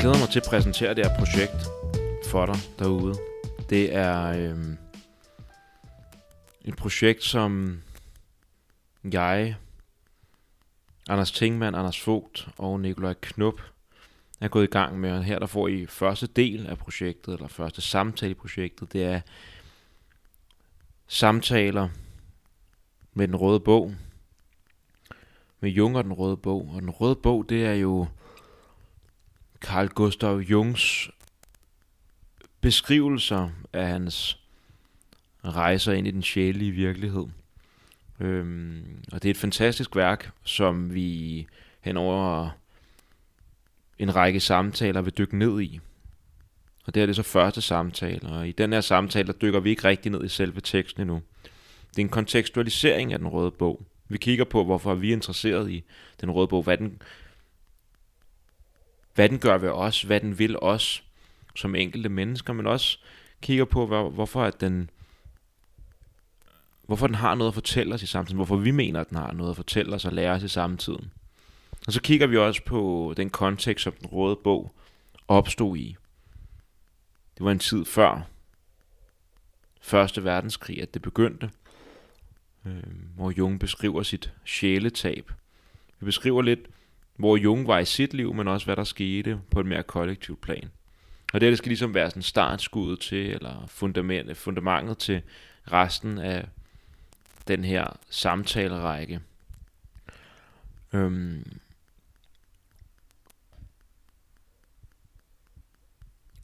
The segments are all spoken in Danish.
glæder mig til at præsentere det her projekt for dig derude. Det er øh, et projekt, som jeg, Anders Tingmann, Anders Vogt og Nikolaj Knup er gået i gang med. Her der får I første del af projektet, eller første samtale i projektet. Det er samtaler med den røde bog. Med Jung og den røde bog. Og den røde bog, det er jo Carl Gustav Jungs beskrivelser af hans rejser ind i den sjælelige virkelighed. Øhm, og det er et fantastisk værk, som vi henover en række samtaler vil dykke ned i. Og det er det så første samtale, og i den her samtale, der dykker vi ikke rigtig ned i selve teksten endnu. Det er en kontekstualisering af den røde bog. Vi kigger på, hvorfor vi er interesseret i den røde bog, hvad den, hvad den gør ved os, hvad den vil os som enkelte mennesker, men også kigger på, hvor, hvorfor at den hvorfor den har noget at fortælle os i samtiden, hvorfor vi mener, at den har noget at fortælle os og lære os i samtiden. Og så kigger vi også på den kontekst, som den røde bog opstod i. Det var en tid før Første verdenskrig, at det begyndte, øh, hvor Jung beskriver sit sjæletab. Vi beskriver lidt, hvor Jung var i sit liv, men også hvad der skete på et mere kollektivt plan. Og det, det skal ligesom være sådan startskuddet til, eller fundamentet, fundamentet til resten af den her samtalerække. Øhm,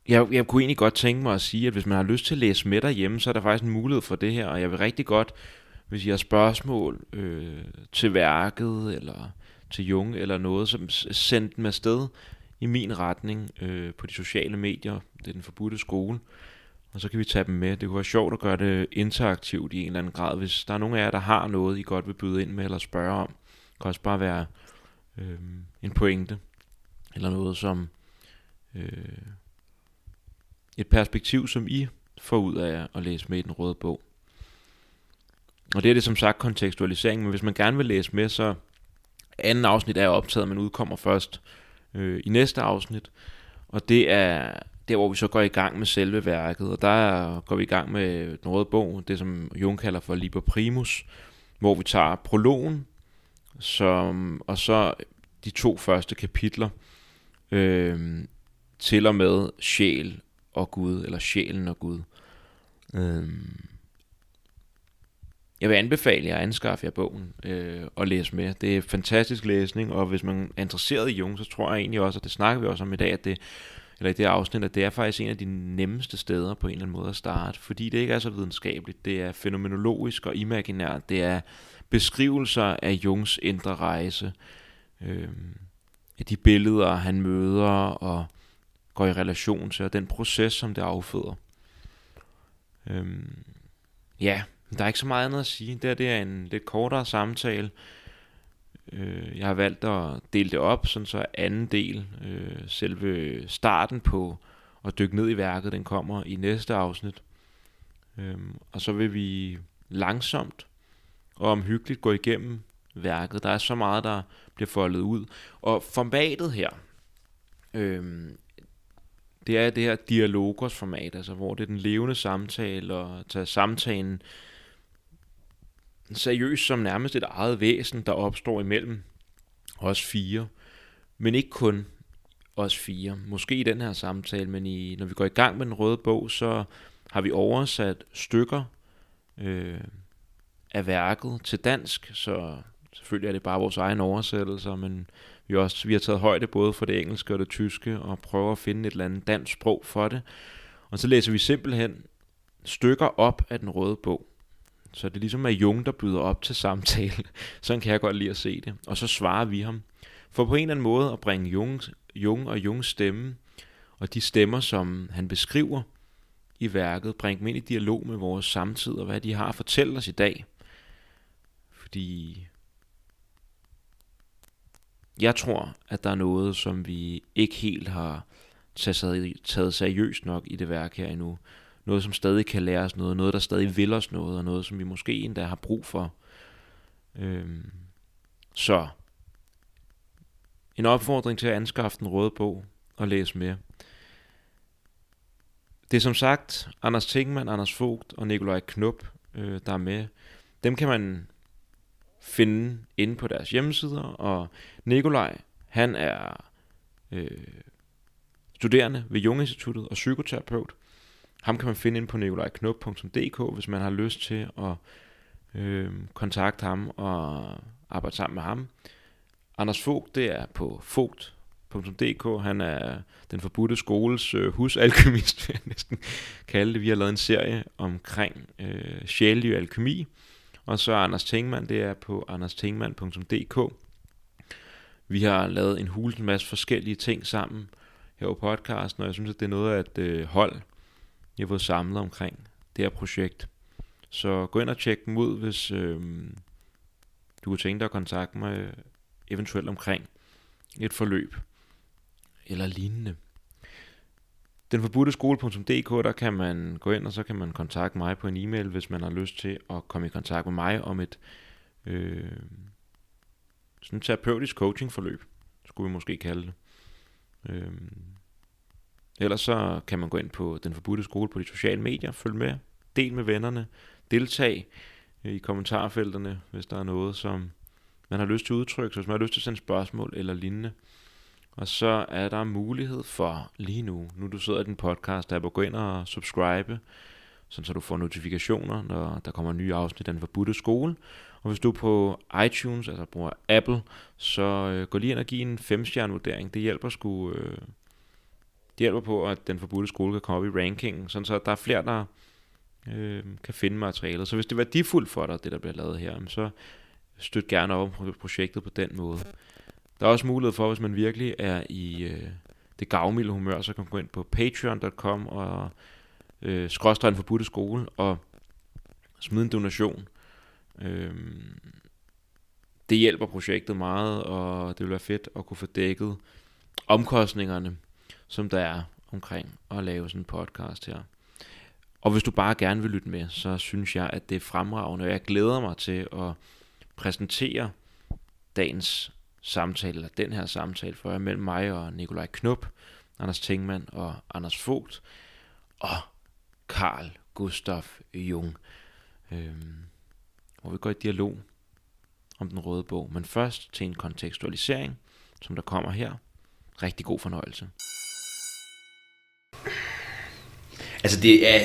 jeg, jeg kunne egentlig godt tænke mig at sige, at hvis man har lyst til at læse med derhjemme, så er der faktisk en mulighed for det her, og jeg vil rigtig godt, hvis I har spørgsmål øh, til værket, eller til Jung, eller noget, som sendte dem afsted i min retning øh, på de sociale medier. Det er den forbudte skole. Og så kan vi tage dem med. Det kunne være sjovt at gøre det interaktivt i en eller anden grad. Hvis der er nogen af jer, der har noget, I godt vil byde ind med eller spørge om. Det kan også bare være øh, en pointe. Eller noget som øh, et perspektiv, som I får ud af at læse med i den røde bog. Og det er det som sagt kontekstualisering, men hvis man gerne vil læse med, så anden afsnit er optaget, men udkommer først øh, i næste afsnit. Og det er der, hvor vi så går i gang med selve værket. Og der går vi i gang med den røde bog, det som Jung kalder for Liber Primus, hvor vi tager prologen, som, og så de to første kapitler, øh, til og med sjæl og Gud, eller sjælen og Gud. Øh, jeg vil anbefale jer at anskaffe jer bogen øh, og læse med. Det er fantastisk læsning, og hvis man er interesseret i Jung, så tror jeg egentlig også, og det snakker vi også om i dag, at det, eller i det afsnit, at det er faktisk en af de nemmeste steder på en eller anden måde at starte, fordi det ikke er så videnskabeligt. Det er fænomenologisk og imaginært. Det er beskrivelser af Jungs indre rejse, øh, af de billeder, han møder og går i relation til, og den proces, som det afføder. Øh, ja, der er ikke så meget andet at sige. Det, det er en lidt kortere samtale. Øh, jeg har valgt at dele det op, sådan så anden del, øh, selve starten på at dykke ned i værket, den kommer i næste afsnit. Øh, og så vil vi langsomt og omhyggeligt gå igennem værket. Der er så meget, der bliver foldet ud. Og formatet her, øh, det er det her dialogos format, altså hvor det er den levende samtale, og tage samtalen seriøst som nærmest et eget væsen, der opstår imellem os fire. Men ikke kun os fire. Måske i den her samtale, men i, når vi går i gang med den røde bog, så har vi oversat stykker øh, af værket til dansk, så selvfølgelig er det bare vores egen oversættelser, men vi, også, vi har taget højde både for det engelske og det tyske, og prøver at finde et eller andet dansk sprog for det. Og så læser vi simpelthen stykker op af den røde bog. Så det er ligesom at Jung, der byder op til samtale. Sådan kan jeg godt lide at se det. Og så svarer vi ham. For på en eller anden måde at bringe Jung, Jung og Jungs stemme, og de stemmer, som han beskriver i værket, bringe dem ind i dialog med vores samtid, og hvad de har at fortælle os i dag. Fordi jeg tror, at der er noget, som vi ikke helt har taget seriøst nok i det værk her endnu noget, som stadig kan lære os noget, noget, der stadig vil os noget, og noget, som vi måske endda har brug for. Øhm, så en opfordring til at anskaffe den røde bog. og læse mere. Det er som sagt Anders Tingman, Anders Vogt og Nikolaj Knup, øh, der er med. Dem kan man finde inde på deres hjemmesider, og Nikolaj, han er øh, studerende ved Jung Instituttet og psykoterapeut. Ham kan man finde ind på nikolajknup.dk, hvis man har lyst til at øh, kontakte ham og arbejde sammen med ham. Anders Fogt, det er på fogt.dk. Han er den forbudte skoles øh, husalkemist, vil jeg næsten kalde det. Vi har lavet en serie omkring øh, sjælelig alkemi. Og så Anders Tingmann, det er på anderstingmann.dk. Vi har lavet en hulens masse forskellige ting sammen her på podcasten, og jeg synes, at det er noget af et øh, hold, jeg har fået samlet omkring det her projekt. Så gå ind og tjek dem ud, hvis øh, du kunne tænke dig at kontakte mig eventuelt omkring et forløb eller lignende. Den forbudte skole.dk, der kan man gå ind, og så kan man kontakte mig på en e-mail, hvis man har lyst til at komme i kontakt med mig om et øh, sådan terapeutisk coachingforløb, skulle vi måske kalde det. Øh, ellers så kan man gå ind på Den Forbudte Skole på de sociale medier, følg med, del med vennerne, deltag øh, i kommentarfelterne, hvis der er noget, som man har lyst til at udtrykke, så hvis man har lyst til at sende spørgsmål eller lignende. Og så er der mulighed for lige nu, nu du sidder i din podcast, der gå ind og subscribe, sådan så du får notifikationer, når der kommer nye afsnit af den forbudte skole. Og hvis du er på iTunes, altså bruger Apple, så øh, gå lige ind og giv en 5 vurdering. Det hjælper sgu, øh, det hjælper på, at den forbudte skole kan komme op i rankingen, sådan så der er flere, der øh, kan finde materialet. Så hvis det er værdifuldt for dig, det der bliver lavet her, så støt gerne op om projektet på den måde. Der er også mulighed for, hvis man virkelig er i øh, det gavmilde humør, så kan man gå ind på patreon.com og øh, skråstrej en forbudte skole og smide en donation. Øh, det hjælper projektet meget, og det vil være fedt at kunne få dækket omkostningerne, som der er omkring at lave sådan en podcast her. Og hvis du bare gerne vil lytte med, så synes jeg, at det er fremragende, og jeg glæder mig til at præsentere dagens samtale, eller den her samtale for jer mellem mig og Nikolaj Knup, Anders Tingmann og Anders Fogt, og Karl Gustav Jung, øhm, hvor vi går i dialog om den røde bog. Men først til en kontekstualisering, som der kommer her. Rigtig god fornøjelse. Altså det er...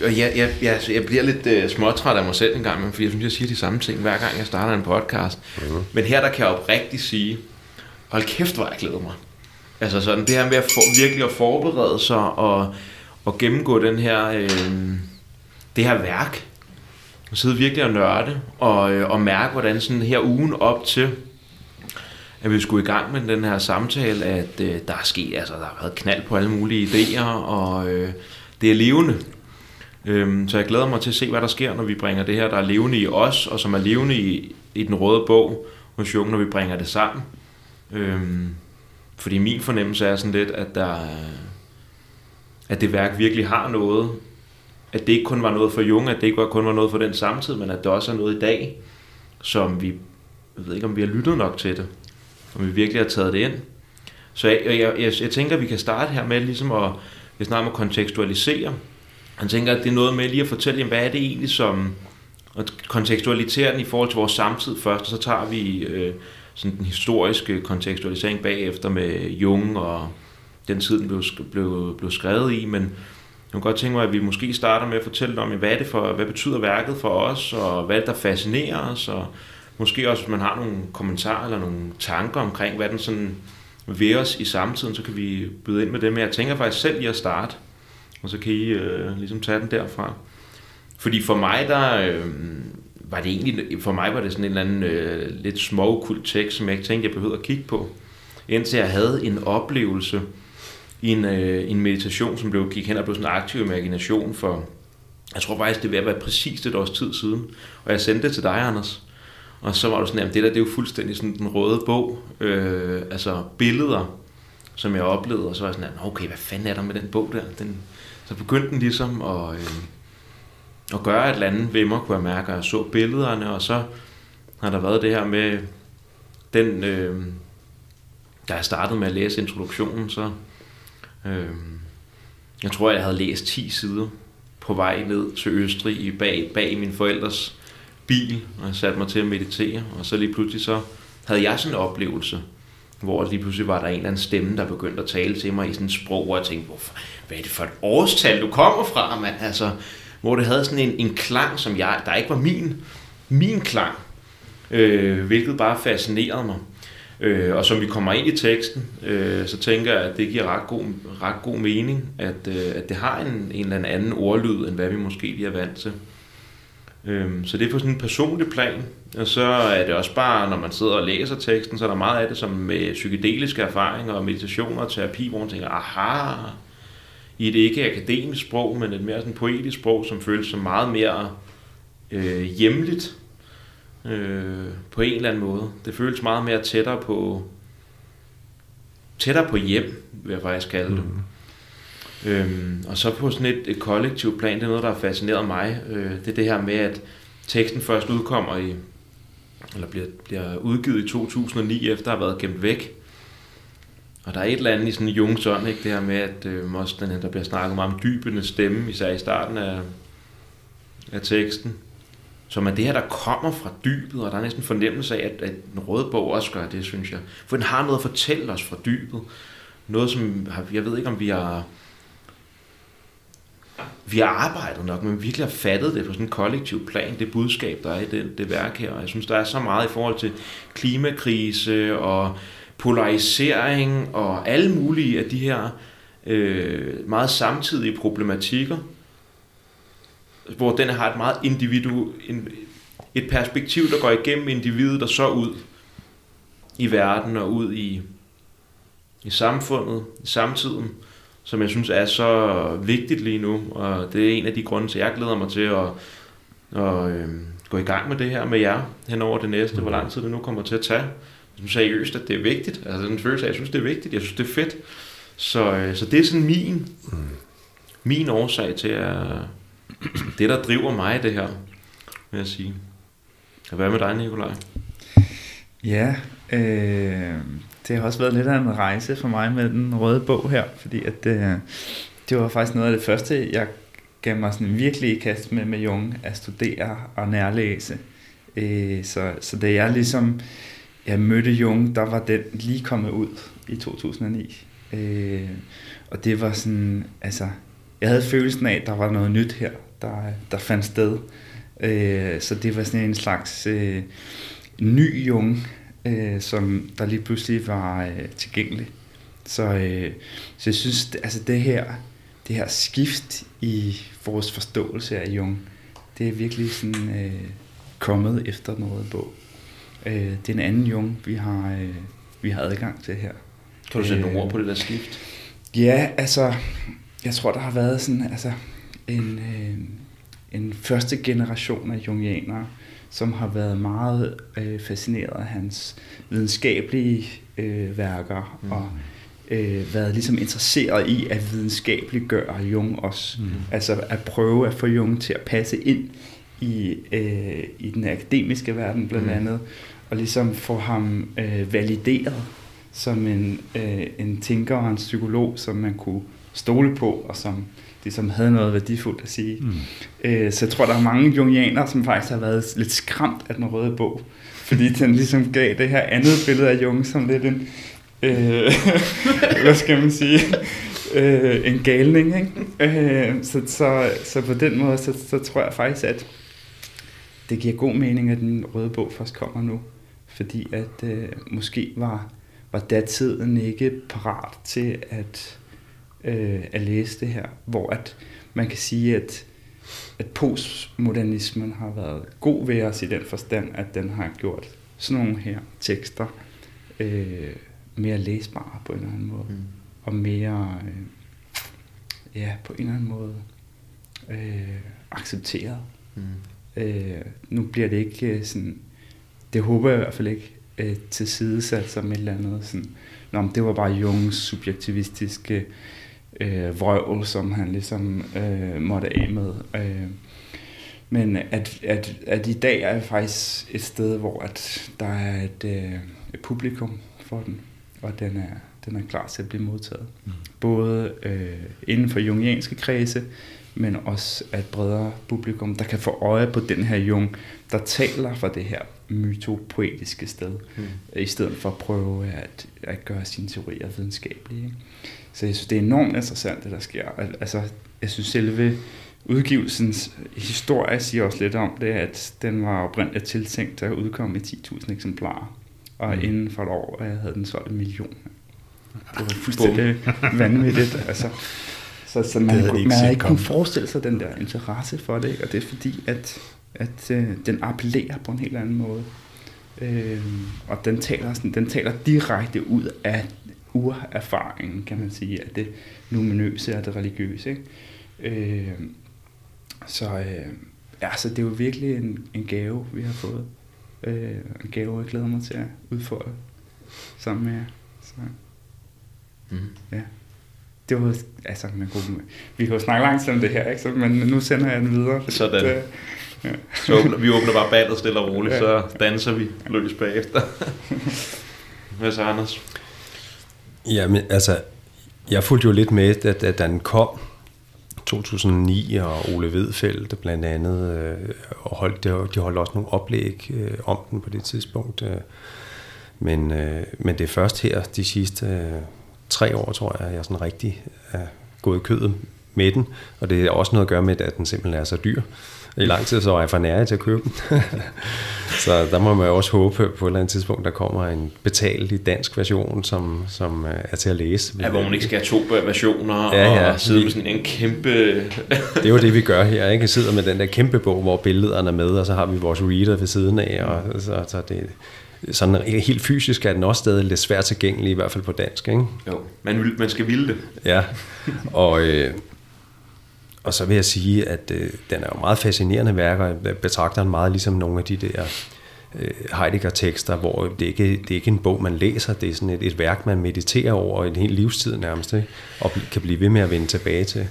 Jeg, jeg, jeg, jeg bliver lidt uh, småtræt af mig selv en gang, fordi jeg synes, jeg siger de samme ting, hver gang jeg starter en podcast. Mm-hmm. Men her der kan jeg oprigtigt sige, hold kæft, hvor jeg glæder mig. Altså sådan, det her med at for, virkelig at forberede sig og, og gennemgå den her, øh, det her værk. Og sidde virkelig og nørde og, øh, og mærke, hvordan sådan her ugen op til, at vi skulle i gang med den her samtale, at øh, der er sket, altså der har været knald på alle mulige idéer, og øh, det er levende. Øhm, så jeg glæder mig til at se, hvad der sker, når vi bringer det her, der er levende i os, og som er levende i, i den røde bog hos Jung, når vi bringer det sammen. Øhm, fordi min fornemmelse er sådan lidt, at der øh, at det værk virkelig har noget, at det ikke kun var noget for Jung, at det ikke kun var noget for den samtid, men at det også er noget i dag, som vi, jeg ved ikke om vi har lyttet nok til det, om vi virkelig har taget det ind. Så jeg, jeg, jeg, jeg tænker, at vi kan starte her med ligesom at, vi snakker om at kontekstualisere. Han tænker, at det er noget med lige at fortælle, jamen, hvad er det egentlig som, at kontekstualisere den i forhold til vores samtid først, og så tager vi øh, sådan den historiske kontekstualisering bagefter med Jung og den tid, den blev, blev, blev skrevet i, men jeg kunne godt tænke mig, at vi måske starter med at fortælle om, hvad, er det for, hvad betyder værket for os, og hvad er det, der fascinerer os, og måske også, hvis man har nogle kommentarer eller nogle tanker omkring, hvad den sådan ved os i samtiden, så kan vi byde ind med det. Men jeg tænker faktisk selv i at starte, og så kan I øh, ligesom tage den derfra. Fordi for mig, der øh, var det egentlig, for mig var det sådan en eller anden øh, lidt småkult tekst, som jeg ikke tænkte, jeg behøvede at kigge på. Indtil jeg havde en oplevelse i en, øh, en meditation, som blev, gik hen og blev sådan en aktiv imagination for, jeg tror faktisk, det vil være præcis et års tid siden. Og jeg sendte det til dig, Anders. Og så var du sådan, at det der det er jo fuldstændig sådan den røde bog, øh, altså billeder, som jeg oplevede, og så var jeg sådan, at okay, hvad fanden er der med den bog der? Den, så begyndte den ligesom at, øh, at gøre et eller andet ved mig, kunne jeg mærke, og jeg så billederne, og så har der været det her med den, øh, da jeg startede med at læse introduktionen, så Øh, jeg tror, jeg havde læst 10 sider på vej ned til Østrig i bag, bag min forældres bil, og jeg satte mig til at meditere, og så lige pludselig så havde jeg sådan en oplevelse, hvor lige pludselig var der en eller anden stemme, der begyndte at tale til mig i sådan et sprog, hvor jeg tænkte, hvorfor, hvad er det for et årstal, du kommer fra, mand? Altså, hvor det havde sådan en, en klang, som jeg, der ikke var min, min klang, øh, hvilket bare fascinerede mig. Øh, og som vi kommer ind i teksten, øh, så tænker jeg, at det giver ret god, ret god mening, at, øh, at det har en, en eller anden ordlyd, end hvad vi måske lige er vant til. Øh, så det er på sådan en personlig plan, og så er det også bare, når man sidder og læser teksten, så er der meget af det som med psykedeliske erfaringer og meditationer og terapi, hvor man tænker, aha, i et ikke akademisk sprog, men et mere sådan poetisk sprog, som føles som meget mere øh, hjemligt øh, på en eller anden måde. Det føles meget mere tættere på tættere på hjem, vil jeg faktisk kalde det. Mm. Øhm, og så på sådan et, et kollektivt plan, det er noget, der har fascineret mig. Øh, det er det her med, at teksten først udkommer i, eller bliver, bliver udgivet i 2009, efter at have været gemt væk. Og der er et eller andet i sådan en Jungs ånd, ikke? det her med, at øh, også den, der bliver snakket meget om dybende stemme, især i starten af, af teksten. Som er det her, der kommer fra dybet, og der er næsten en fornemmelse af, at, at den røde bog også gør det, synes jeg. For den har noget at fortælle os fra dybet. Noget, som jeg ved ikke, om vi har vi har arbejdet nok, men vi virkelig har fattet det på sådan en kollektiv plan, det budskab, der er i det, det værk her. Og jeg synes, der er så meget i forhold til klimakrise og polarisering og alle mulige af de her øh, meget samtidige problematikker, hvor den har et meget individu, en, et perspektiv, der går igennem individet og så ud i verden og ud i, i samfundet, i samtiden, som jeg synes er så vigtigt lige nu, og det er en af de grunde til, at jeg glæder mig til at, at øh, gå i gang med det her med jer hen over det næste, hvor lang tid det nu kommer til at tage. Jeg synes seriøst, at det er vigtigt. Altså den følelse af, jeg synes, det er vigtigt. Jeg synes, det er fedt. Så, øh, så det er sådan min, min årsag til at, det, der driver mig det her, vil jeg sige. Hvad med dig, Nikolaj? Ja, øh, det har også været lidt af en rejse for mig med den røde bog her, fordi at det, øh, det var faktisk noget af det første, jeg gav mig sådan virkelig i kast med med Jung, at studere og nærlæse. Øh, så, så da jeg ligesom jeg mødte Jung, der var den lige kommet ud i 2009. Øh, og det var sådan, altså, jeg havde følelsen af, at der var noget nyt her, der, der fandt sted. Øh, så det var sådan en slags øh, ny Jung, øh, som der lige pludselig var øh, tilgængelig. Så, øh, så jeg synes, det, altså det her, det her skift i vores forståelse af Jung, det er virkelig sådan øh, kommet efter noget bog. Øh, det er en anden Jung, vi har, øh, vi har adgang til her. Kan du sætte nogle ord på det der skift? Ja, altså, jeg tror, der har været sådan, altså, en, øh, en første generation af jungianere, som har været meget øh, fascineret af hans videnskabelige øh, værker, mm. og øh, været ligesom interesseret i at videnskabeliggøre Jung også. Mm. Altså at prøve at få Jung til at passe ind i, øh, i den akademiske verden blandt mm. andet, og ligesom få ham øh, valideret som en, øh, en tænker og en psykolog, som man kunne stole på, og som ligesom havde noget værdifuldt at sige. Mm. Øh, så jeg tror, der er mange jungianere, som faktisk har været lidt skræmt af den røde bog, fordi den ligesom gav det her andet billede af Jung som lidt en, øh, hvad skal man sige, øh, en galning. Ikke? Øh, så, så, så på den måde, så, så tror jeg faktisk, at det giver god mening, at den røde bog først kommer nu. Fordi at øh, måske var, var datiden ikke parat til at øh, at læse det her, hvor at man kan sige, at, at postmodernismen har været god ved os i den forstand, at den har gjort sådan nogle her tekster øh, mere læsbare på en eller anden måde, mm. og mere, øh, ja, på en eller anden måde øh, accepteret. Mm. Øh, nu bliver det ikke øh, sådan, det håber jeg i hvert fald ikke, øh, tilsidesat som et eller andet sådan, Nå, det var bare Jungs subjektivistiske øh, vrøvl, som han ligesom øh, måtte af med. Øh, men at, at, at i dag er faktisk et sted, hvor at der er et, øh, et publikum for den, og den er, den er klar til at blive modtaget. Mm. Både øh, inden for jungianske kredse, men også af et bredere publikum, der kan få øje på den her Jung, der taler for det her mytopoetiske sted, mm. i stedet for at prøve at, at gøre sine teorier videnskabelige. Ikke? Så jeg synes, det er enormt interessant, det der sker. Altså, jeg synes selve udgivelsens historie siger også lidt om det, at den var oprindeligt tiltænkt at udkomme i 10.000 eksemplarer. Og mm. inden for et år jeg havde den solgt en million. Det var fuldstændig vanvittigt. Altså, så, så man, kunne, man havde ikke kunnet forestille sig den der interesse for det, og det er fordi, at, at øh, den appellerer på en helt anden måde. Øh, og den taler, sådan, den taler direkte ud af urerfaringen, kan man sige, af det numinøse og det religiøse. Ikke? Øh, så, øh, ja, så det er jo virkelig en, en gave, vi har fået. Øh, en gave, jeg glæder mig til at udfordre sammen med jer. Så, mm. ja. Det var, altså, man kunne, vi kan jo snakke langt om det her, ikke? Så, men nu sender jeg den videre. Sådan. Det, ja. Så åbner, vi åbner bare ballet stille og roligt, ja. så danser vi løs bagefter. Hvad så, Anders? Jamen, altså, jeg fulgte jo lidt med, da, da den kom, 2009, og Ole Vedfeldt blandt andet, øh, og holdt, de holdt også nogle oplæg øh, om den på det tidspunkt. Øh, men, øh, men det er først her, de sidste øh, tre år, tror jeg, jeg sådan rigtig er gået i kødet med den, og det er også noget at gøre med, at den simpelthen er så dyr. I lang tid så var jeg for nær til at købe den. så der må man også håbe på et eller andet tidspunkt, der kommer en betalt dansk version, som, som øh, er til at læse. Ja, hvor man ikke skal have to versioner ja, ja, og sidde vi, med sådan en kæmpe... det er jo det, vi gør her. Ikke? Vi sidder med den der kæmpe bog, hvor billederne er med, og så har vi vores reader ved siden af, og så, så det, sådan helt fysisk er den også stadig lidt svært tilgængelig, i hvert fald på dansk. Ikke? Jo, man, man skal ville det. Ja, og, øh, og så vil jeg sige, at øh, den er jo meget fascinerende værk, og jeg betragter den meget ligesom nogle af de der øh, Heidegger-tekster, hvor det ikke det er ikke en bog, man læser, det er sådan et, et værk, man mediterer over en hel livstid nærmest, ikke? og kan blive ved med at vende tilbage til.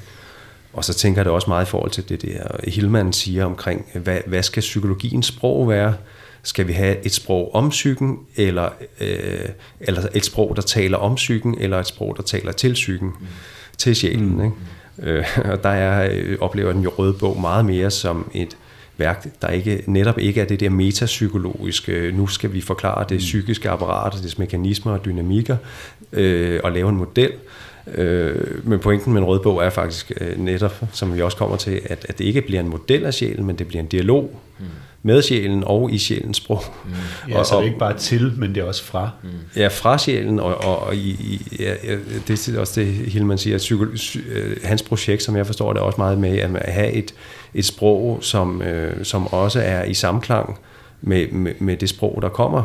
Og så tænker jeg det også meget i forhold til det der, Hillman siger omkring, hvad, hvad skal psykologiens sprog være? Skal vi have et sprog om psyken, eller, øh, eller et sprog, der taler om psyken, eller et sprog, der taler til psyken, mm. til sjælen? Mm. Ikke? Øh, og der er, øh, oplever den jo røde bog meget mere som et værk, der ikke, netop ikke er det der metapsykologiske, nu skal vi forklare det mm. psykiske apparat, dets mekanismer og dynamikker, øh, og lave en model. Øh, men pointen med en rød bog er faktisk øh, netop, som vi også kommer til, at, at det ikke bliver en model af sjælen, men det bliver en dialog. Mm med sjælen og i sjælens sprog. Mm. Ja, og, så det er ikke bare til, men det er også fra. Mm. Ja, fra sjælen, og, og, og i, i, ja, det er også det, Hillman siger, at psyko, øh, hans projekt, som jeg forstår det, er også meget med at have et, et sprog, som, øh, som også er i samklang med, med, med det sprog, der kommer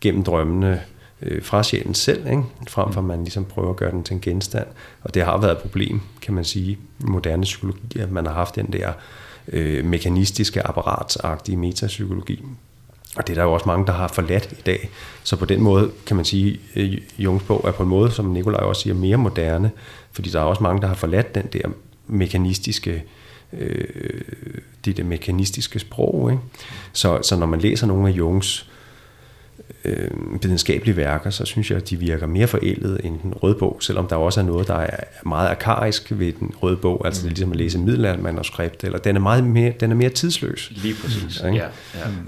gennem drømmene øh, fra sjælen selv, ikke? frem for at man ligesom prøver at gøre den til en genstand. Og det har været et problem, kan man sige, i moderne psykologi, at man har haft den der øh, mekanistiske, apparatsagtige metapsykologi. Og det er der jo også mange, der har forladt i dag. Så på den måde kan man sige, at Jungs bog er på en måde, som Nikolaj også siger, mere moderne. Fordi der er også mange, der har forladt den der mekanistiske øh, det der mekanistiske sprog. Ikke? Så, så når man læser nogle af Jungs øh, videnskabelige værker, så synes jeg, at de virker mere forældede end den røde bog, selvom der også er noget, der er meget arkaisk ved den røde bog, altså det er ligesom at læse middelaldermanuskript, eller den er, meget mere, den er mere tidsløs. Lige præcis, ikke? ja.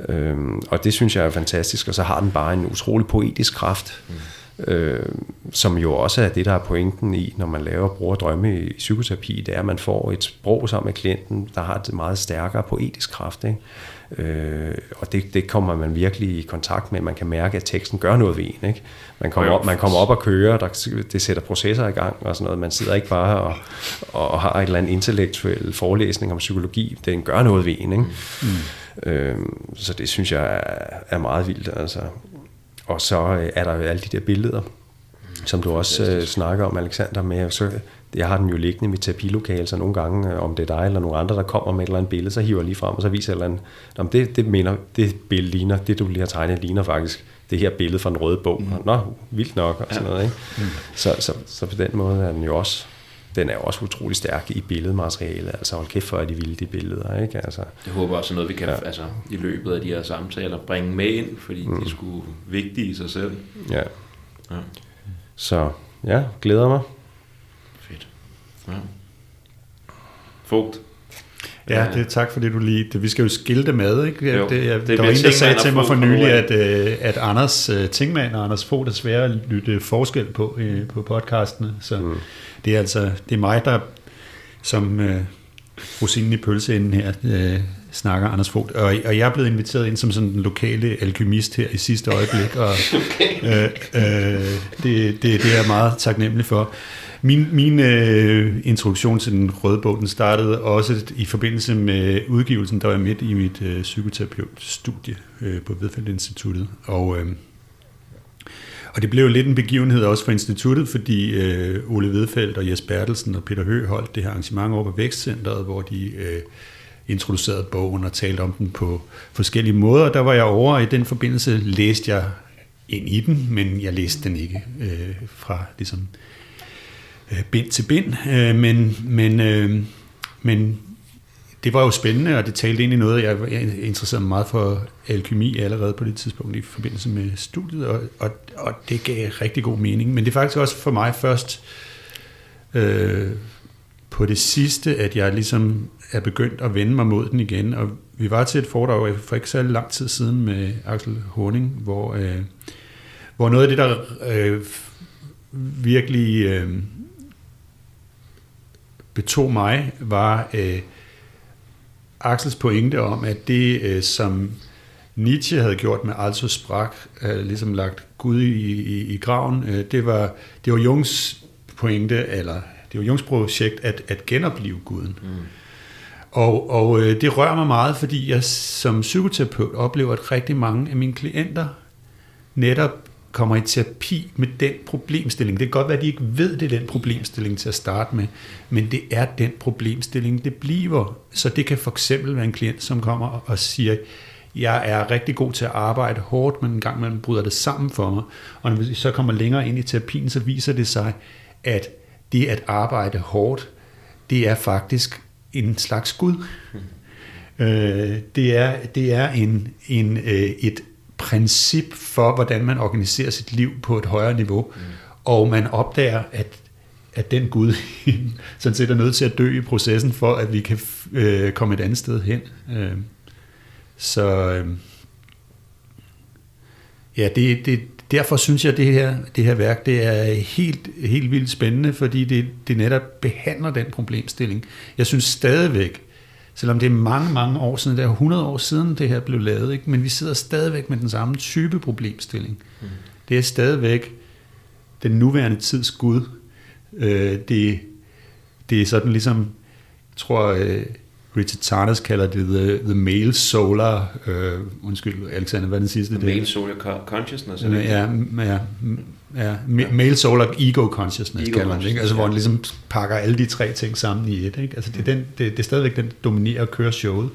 ja. Øhm, og det synes jeg er fantastisk, og så har den bare en utrolig poetisk kraft, mm. Øh, som jo også er det, der er pointen i, når man laver bruger drømme i psykoterapi, det er, at man får et sprog sammen med klienten, der har et meget stærkere poetisk kraft, ikke? Øh, og det, det kommer man virkelig i kontakt med. Man kan mærke, at teksten gør noget ved en. Ikke? Man, kommer op, man kommer op og kører, der, det sætter processer i gang og sådan noget. Man sidder ikke bare og, og har et eller andet intellektuel forelæsning om psykologi. Den gør noget ved en. Ikke? Mm. Øh, så det synes jeg er, er meget vildt. Altså. Og så er der jo alle de der billeder, som du også øh, snakker om, Alexander, med. Så jeg har den jo liggende i mit terapilokale, så nogle gange, øh, om det er dig eller nogle andre, der kommer med et eller andet billede, så hiver jeg lige frem, og så viser jeg et eller andet. Det, det, mener, det billede ligner, det du lige har tegnet, ligner faktisk det her billede fra en rød bog. Mm. Nå, vildt nok, og sådan ja. noget. Ikke? Mm. Så, så, så på den måde er den jo også den er også utrolig stærk i billedmaterialet. Altså hold kæft for, at de vilde de billeder. Ikke? Altså, jeg håber også noget, vi kan ja. altså, i løbet af de her samtaler bringe med ind, fordi mm. de er sgu vigtige i sig selv. Ja. ja. Så ja, glæder mig. Fedt. Ja. Fogt. Ja, det, tak for det, du lige... Det, vi skal jo skille det med, ikke? Jo, det, jeg, det der var en, der sagde til mig for nylig, at, øh, at Anders uh, Tingmann og Anders Fogh er at lytte forskel på øh, på podcastene. Så mm. det er altså det er mig, der som øh, rosinen i pølseenden her øh, snakker Anders Fogh. Og, og jeg er blevet inviteret ind som sådan den lokale alkymist her i sidste øjeblik, og øh, øh, det, det, det er jeg meget taknemmelig for. Min, min øh, introduktion til den røde bog, den startede også i forbindelse med udgivelsen, der var midt i mit øh, psykoterapeutstudie øh, på Vedfeldt Instituttet. Og, øh, og det blev lidt en begivenhed også for instituttet, fordi øh, Ole Vedfeldt og Jes Bertelsen og Peter Høgh holdt det her arrangement over på Vækstcenteret, hvor de øh, introducerede bogen og talte om den på forskellige måder. Der var jeg over, og i den forbindelse læste jeg ind i den, men jeg læste den ikke øh, fra ligesom øh, Øh, bind til bind, øh, men, men, øh, men det var jo spændende, og det talte ind i noget, jeg, jeg interesserede mig meget for alkymi allerede på det tidspunkt i forbindelse med studiet, og, og, og det gav rigtig god mening. Men det er faktisk også for mig først øh, på det sidste, at jeg ligesom er begyndt at vende mig mod den igen. Og vi var til et foredrag for ikke så lang tid siden med Axel Horning, hvor, øh, hvor noget af det, der øh, virkelig øh, betog mig, var øh, Axels pointe om, at det, øh, som Nietzsche havde gjort med Also Sprach, øh, ligesom lagt Gud i, i, i graven, øh, det, var, det var Jungs pointe, eller det var Jungs projekt at, at genopleve guden. Mm. Og, og øh, det rører mig meget, fordi jeg som psykoterapeut oplever, at rigtig mange af mine klienter netop kommer i terapi med den problemstilling. Det kan godt være, at de ikke ved, det er den problemstilling til at starte med, men det er den problemstilling, det bliver. Så det kan for eksempel være en klient, som kommer og siger, jeg er rigtig god til at arbejde hårdt, men en gang man bryder det sammen for mig. Og når vi så kommer længere ind i terapien, så viser det sig, at det at arbejde hårdt, det er faktisk en slags Gud. Mm. Øh, det er, det er en, en, øh, et princip for, hvordan man organiserer sit liv på et højere niveau, mm. og man opdager, at, at den Gud sådan set er nødt til at dø i processen, for at vi kan øh, komme et andet sted hen. Øh, så øh, ja, det, det, derfor synes jeg, at det her, det her værk det er helt, helt vildt spændende, fordi det, det netop behandler den problemstilling. Jeg synes stadigvæk, selvom det er mange, mange år siden, det er 100 år siden det her blev lavet, ikke? men vi sidder stadigvæk med den samme type problemstilling. Mm. Det er stadigvæk den nuværende tids Gud. Øh, det, det er sådan ligesom, jeg tror, øh, Richard Tarnas kalder det the, the male solar, øh, undskyld Alexander, hvad er den sidste? The male solar consciousness. Ja, ja, ja, male solar ego consciousness ego kalder det, ikke? Altså, hvor han ligesom pakker alle de tre ting sammen i et. Ikke? Altså, det, er den, det, det er stadigvæk den, der dominerer og kører showet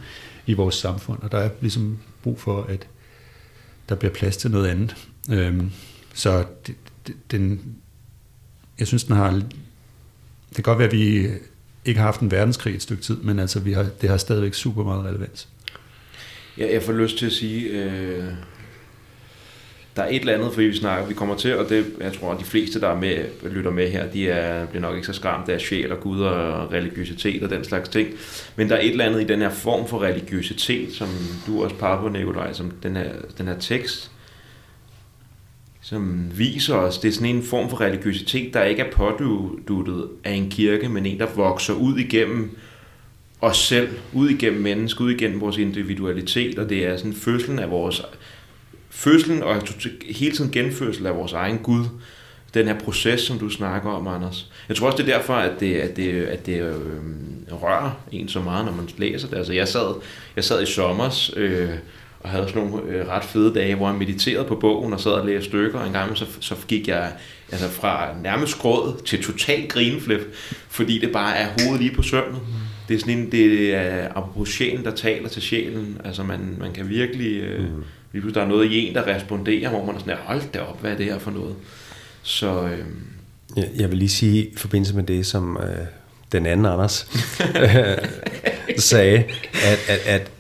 i vores samfund, og der er ligesom brug for, at der bliver plads til noget andet. Øhm, så det, det, den, jeg synes, den har, det kan godt være, at vi ikke har haft en verdenskrig et stykke tid, men altså, vi har, det har stadigvæk super meget relevans. Ja, jeg får lyst til at sige, øh, der er et eller andet, fordi vi snakker, vi kommer til, og det, jeg tror, at de fleste, der er med, lytter med her, de er, bliver nok ikke så skræmt af sjæl og Gud og religiøsitet og den slags ting. Men der er et eller andet i den her form for religiøsitet, som du også peger på, Nikolaj, som den her, den her tekst, som viser os, det er sådan en form for religiøsitet, der ikke er påduttet af en kirke, men en, der vokser ud igennem os selv, ud igennem mennesket, ud igennem vores individualitet, og det er sådan fødslen af vores fødslen og hele tiden genfødsel af vores egen Gud, den her proces, som du snakker om, Anders. Jeg tror også, det er derfor, at det, at det, at det øh, rører en så meget, når man læser det. Altså, jeg sad, jeg sad i sommers øh, og havde sådan nogle øh, ret fede dage, hvor jeg mediterede på bogen og sad og læste stykker, og en gang så, så gik jeg altså fra nærmest gråd til total grineflip, fordi det bare er hovedet lige på sømmet. Det er sådan en, det er apropos sjælen, der taler til sjælen. Altså man, man kan virkelig, øh, mm lige der er noget i en, der responderer, hvor man er sådan, hold da op, hvad er det her for noget? Så, øh, jeg, jeg vil lige sige i forbindelse med det, som øh, den anden Anders sagde, at, at, at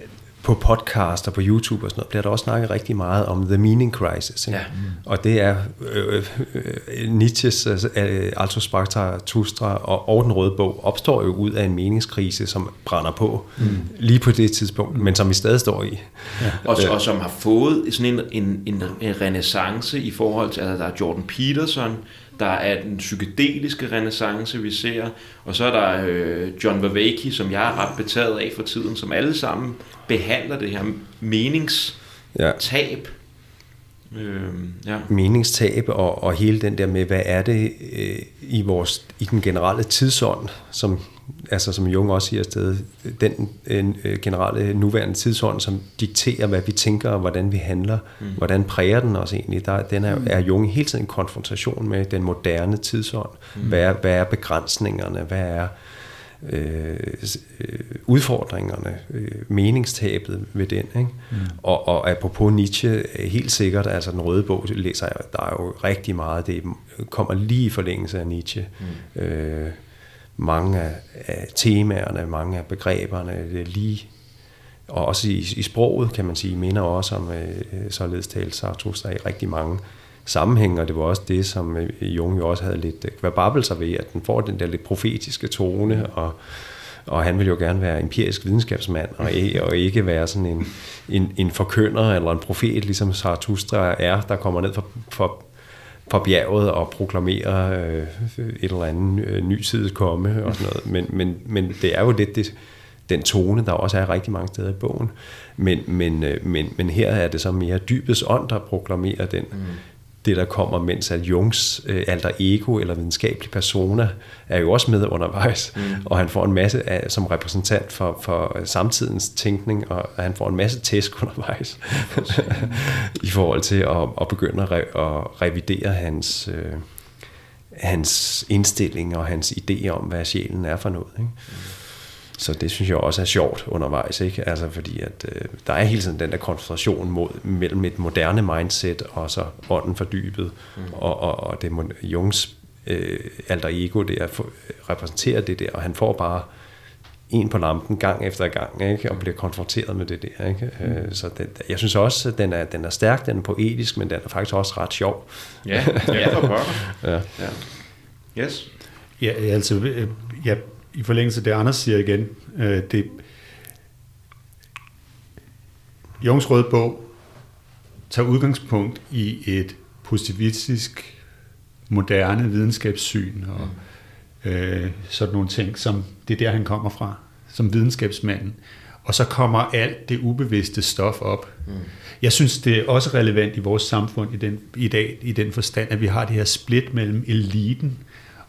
på podcast og på YouTube og sådan noget, bliver der også snakket rigtig meget om the meaning crisis. Ikke? Ja. Og det er øh, øh, Nietzsches øh, Alto Sparta, Tustra og, og den røde bog opstår jo ud af en meningskrise, som brænder på mm. lige på det tidspunkt, men som vi stadig står i. Ja. Og, og som har fået sådan en, en, en, en renaissance i forhold til, altså der er Jordan Peterson, der er den psykedeliske renaissance, vi ser, og så er der øh, John Vervaeke, som jeg er ret betaget af for tiden, som alle sammen behandler det her meningstab. Ja. Øh, ja. Meningstab og, og hele den der med, hvad er det øh, i, vores, i den generelle tidsånd, som altså som Jung også siger sted, den øh, generelle nuværende tidsånd, som dikterer, hvad vi tænker og hvordan vi handler, mm. hvordan præger den os egentlig, der, den er, er Jung hele tiden en konfrontation med den moderne tidsånd. Mm. Hvad, er, hvad er begrænsningerne? Hvad er øh, udfordringerne, øh, meningstabet ved den. Ikke? Mm. Og, og apropos Nietzsche, helt sikkert, altså den røde bog læser jeg, der er jo rigtig meget, det kommer lige i forlængelse af Nietzsche. Mm. Øh, mange af, af temaerne, mange af begreberne, det er lige og også i, i sproget, kan man sige, minder også om øh, øh således talt Zarathustra i rigtig mange sammenhænge, og det var også det, som øh, Jung jo også havde lidt øh, kvababel sig ved, at den får den der lidt profetiske tone, og, og han ville jo gerne være empirisk videnskabsmand, og, og ikke være sådan en, en, en forkynder eller en profet, ligesom Zarathustra er, der kommer ned for, for fra bjerget og proklamere øh, et eller andet øh, ny tid komme og sådan noget. Men, men, men det er jo lidt det, den tone, der også er rigtig mange steder i bogen. Men, men, øh, men, men her er det så mere dybets ånd, der proklamerer den, mm det, der kommer, mens at Jungs øh, alter ego eller videnskabelig persona er jo også med undervejs, mm. og han får en masse af, som repræsentant for, for samtidens tænkning, og han får en masse tæsk undervejs i forhold til at, at begynde at, re, at revidere hans, øh, hans indstilling og hans idé om, hvad sjælen er for noget. Ikke? Mm. Så det synes jeg også er sjovt undervejs, ikke? Altså fordi at øh, der er hele tiden den der konfrontation mod, mellem et moderne mindset og så ånden fordybet, mm. og, og, og det Jungs øh, alter ego der for, repræsenterer det der, og han får bare en på lampen gang efter gang, ikke? og bliver konfronteret med det der. Ikke? Mm. Øh, så det, jeg synes også, at den er, den er stærk, den er poetisk, men den er faktisk også ret sjov. Ja, ja for ja. ja. Yes. Ja, altså, øh, jeg i forlængelse af det, Anders siger igen, øh, det Jungs Røde Bog tager udgangspunkt i et positivistisk, moderne videnskabssyn og øh, sådan nogle ting, som det er der, han kommer fra, som videnskabsmanden. Og så kommer alt det ubevidste stof op. Mm. Jeg synes, det er også relevant i vores samfund i, den, i dag, i den forstand, at vi har det her split mellem eliten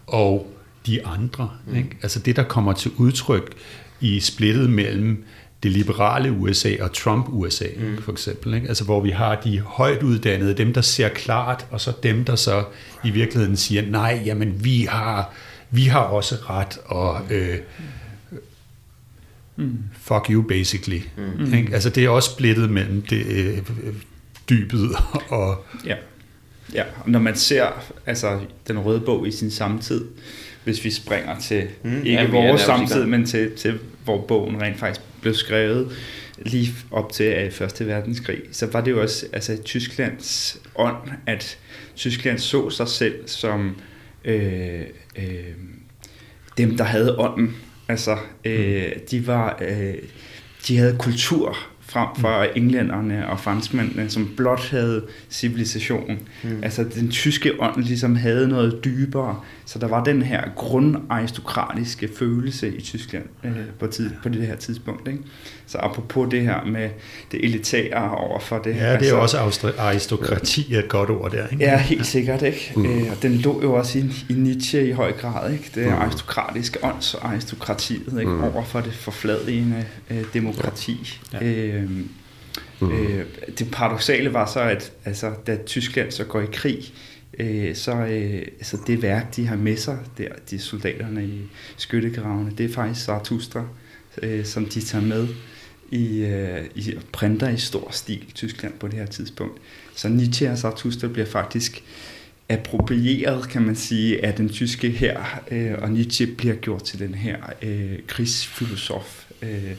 og de andre. Mm. Ikke? Altså det, der kommer til udtryk i splittet mellem det liberale USA og Trump-USA, mm. for eksempel. Ikke? Altså hvor vi har de højt uddannede, dem der ser klart, og så dem, der så i virkeligheden siger, nej, jamen vi har, vi har også ret, og øh, mm. fuck you basically. Mm. Ikke? Altså det er også splittet mellem det øh, dybet og... Ja. Ja, og når man ser altså, den røde bog i sin samtid, hvis vi springer til mm, ikke ja, vores samtid, men til, til hvor bogen rent faktisk blev skrevet lige op til Første Verdenskrig, så var det jo også altså, Tysklands ånd, at Tyskland så sig selv som øh, øh, dem, der havde ånden. Altså, øh, mm. de var, øh, de havde kultur, frem for mm. englænderne og franskmændene, som blot havde civilisation. Mm. Altså den tyske ånd ligesom havde noget dybere, så der var den her grundaristokratiske følelse i Tyskland øh, på, tid, på det her tidspunkt. Ikke? Så apropos det her med det elitære over for det. Ja, det er altså, også aristokrati er et godt ord der. Ikke? Ja, helt sikkert. Ikke? Mm. Øh, og den lå jo også i, i Nietzsche i høj grad. Ikke? Det mm. aristokratiske åndsaristokratiet ikke? Mm. over for det forfladigende øh, demokrati. Ja. Øh, Mm. Øh, det paradoxale var så, at altså, da Tyskland så går i krig, øh, så øh, altså det værk, de har med sig, der, de soldaterne i skyttegravene, det er faktisk Zarathustra, øh, som de tager med i, øh, i printer i stor stil i Tyskland på det her tidspunkt. Så Nietzsche og Zarathustra bliver faktisk approprieret, kan man sige, af den tyske her, øh, og Nietzsche bliver gjort til den her øh, krigsfilosof, øh,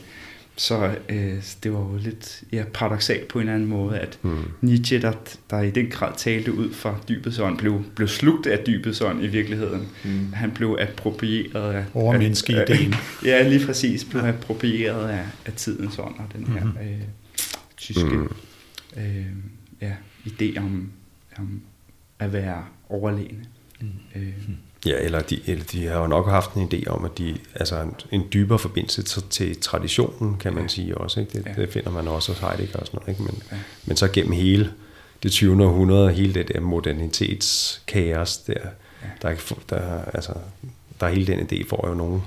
så øh, det var jo lidt ja, paradoxalt på en eller anden måde, at mm. Nietzsche, der, der i den grad talte ud fra dybets ånd, blev, blev slugt af dybets ånd i virkeligheden. Mm. Han blev approprieret af... Overmenneskeideen. ja, lige præcis. Blev ja. approprieret af, af tidens ånd og den her mm. øh, tyske mm. øh, ja, idé om, om at være overlegne. Mm. Øh, Ja, eller de, eller de har jo nok haft en idé om, at de, altså en, en dybere forbindelse til, til traditionen, kan man ja. sige også. Ikke? Det, ja. det finder man også hos Heidegger og sådan noget. Ikke? Men, ja. men så gennem hele det 20. århundrede, hele det der modernitetskaos, der, ja. der, der, altså, der er hele den idé, får jo nogen,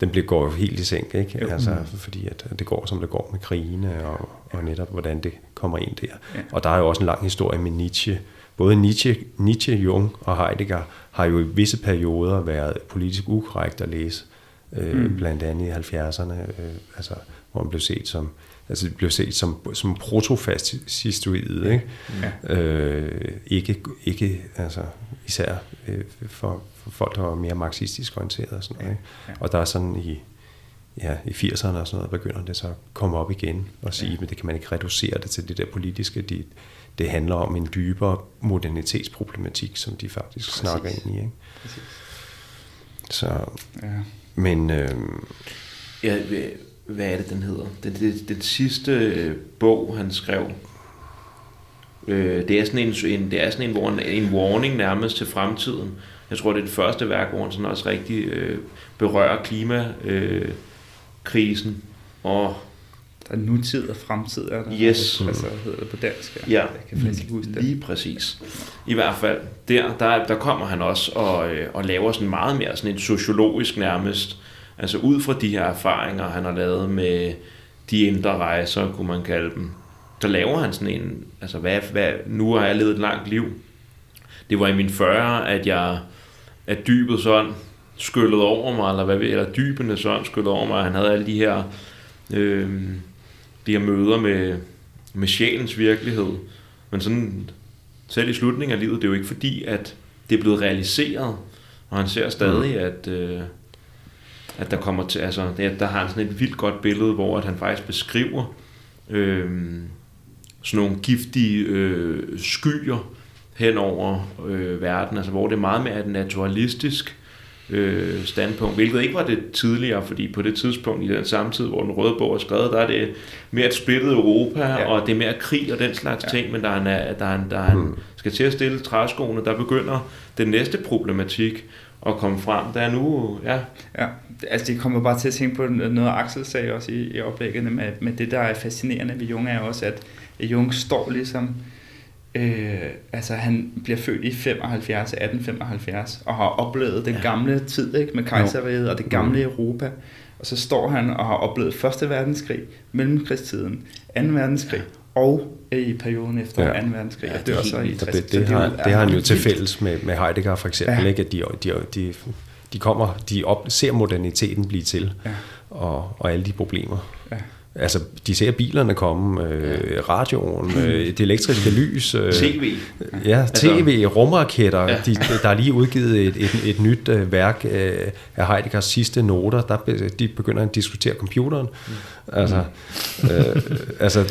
den bliver, går jo helt i sænk, ikke? Jo. Altså, fordi at det går, som det går med krigene, og, og netop, hvordan det kommer ind der. Ja. Og der er jo også en lang historie med Nietzsche, både Nietzsche, Nietzsche, Jung og Heidegger har jo i visse perioder været politisk ukorrekt at læse, øh, mm. blandt andet i 70'erne, øh, altså, hvor man blev set som altså det blev set som, som protofascistoid, ikke? Ja. Øh, ikke, ikke altså, især øh, for, for folk, der var mere marxistisk orienteret og sådan noget. Ikke? Ja. Og der er sådan i, ja, i 80'erne og sådan noget, begynder det så at komme op igen og sige, ja. men det kan man ikke reducere det til det der politiske, de, det handler om en dybere modernitetsproblematik, som de faktisk Præcis. snakker ind i. Ikke? Præcis. Så, ja. men... Øh, ja, hvad er det, den hedder? Den, den, den sidste øh, bog, han skrev, øh, det er sådan en, en, det er sådan en, en, en warning nærmest til fremtiden. Jeg tror, det er det første værk, hvor han sådan også rigtig øh, berører klimakrisen. Øh, og der er nutid og fremtid, er der? Yes. Altså, hedder det på dansk? Ja, ja. jeg kan faktisk ikke huske det. Lige præcis. I hvert fald, der, der, der kommer han også og, øh, og laver sådan meget mere sådan en sociologisk nærmest, altså ud fra de her erfaringer, han har lavet med de indre rejser, kunne man kalde dem, der laver han sådan en, altså hvad, hvad, nu har jeg levet et langt liv. Det var i min 40, at jeg, at dybet sådan skyllede over mig, eller hvad ved, eller dybene sådan skyllede over mig, han havde alle de her øh, de her møder med, med sjælens virkelighed. Men sådan, selv i slutningen af livet, det er jo ikke fordi, at det er blevet realiseret. Og han ser stadig, mm. at, øh, at der kommer til, altså, der, der har han sådan et vildt godt billede, hvor at han faktisk beskriver øh, sådan nogle giftige øh, skyer hen over øh, verden, altså hvor det er meget mere naturalistisk øh, standpunkt, hvilket ikke var det tidligere, fordi på det tidspunkt i den samme tid, hvor den røde bog er skrevet, der er det mere et splittet Europa, ja. og det er mere krig og den slags ja. ting, men der er en, der er en, der er en, hmm. skal til at stille træskoene, der begynder den næste problematik at komme frem. Der er nu, ja. Ja, altså det kommer bare til at tænke på noget, Axel sagde også i, i oplæggene, med, med det, der er fascinerende ved Jung, er også, at Jung står ligesom Øh, altså han bliver født i 75, 1875 og har oplevet den ja. gamle tid ikke, med kejseriet og det gamle mm. Europa. Og så står han og har oplevet Første Verdenskrig, Mellemkrigstiden, 2. verdenskrig og i perioden efter ja. 2. verdenskrig. Ja, det, det, så i 60. Det, det, har, det har han jo til fælles med, med Heidegger for eksempel, ja. ikke? at de, de, de, de kommer, de op, ser moderniteten blive til, ja. og, og alle de problemer. Ja Altså, de ser bilerne komme, øh, radioen, øh, det elektriske lys. Øh, TV. Ja, tv, altså, rumraketter. Ja. De, der er lige udgivet et, et, et nyt øh, værk øh, af Heideggers sidste noter. Der de begynder at diskutere computeren. Mm. Altså, øh, altså,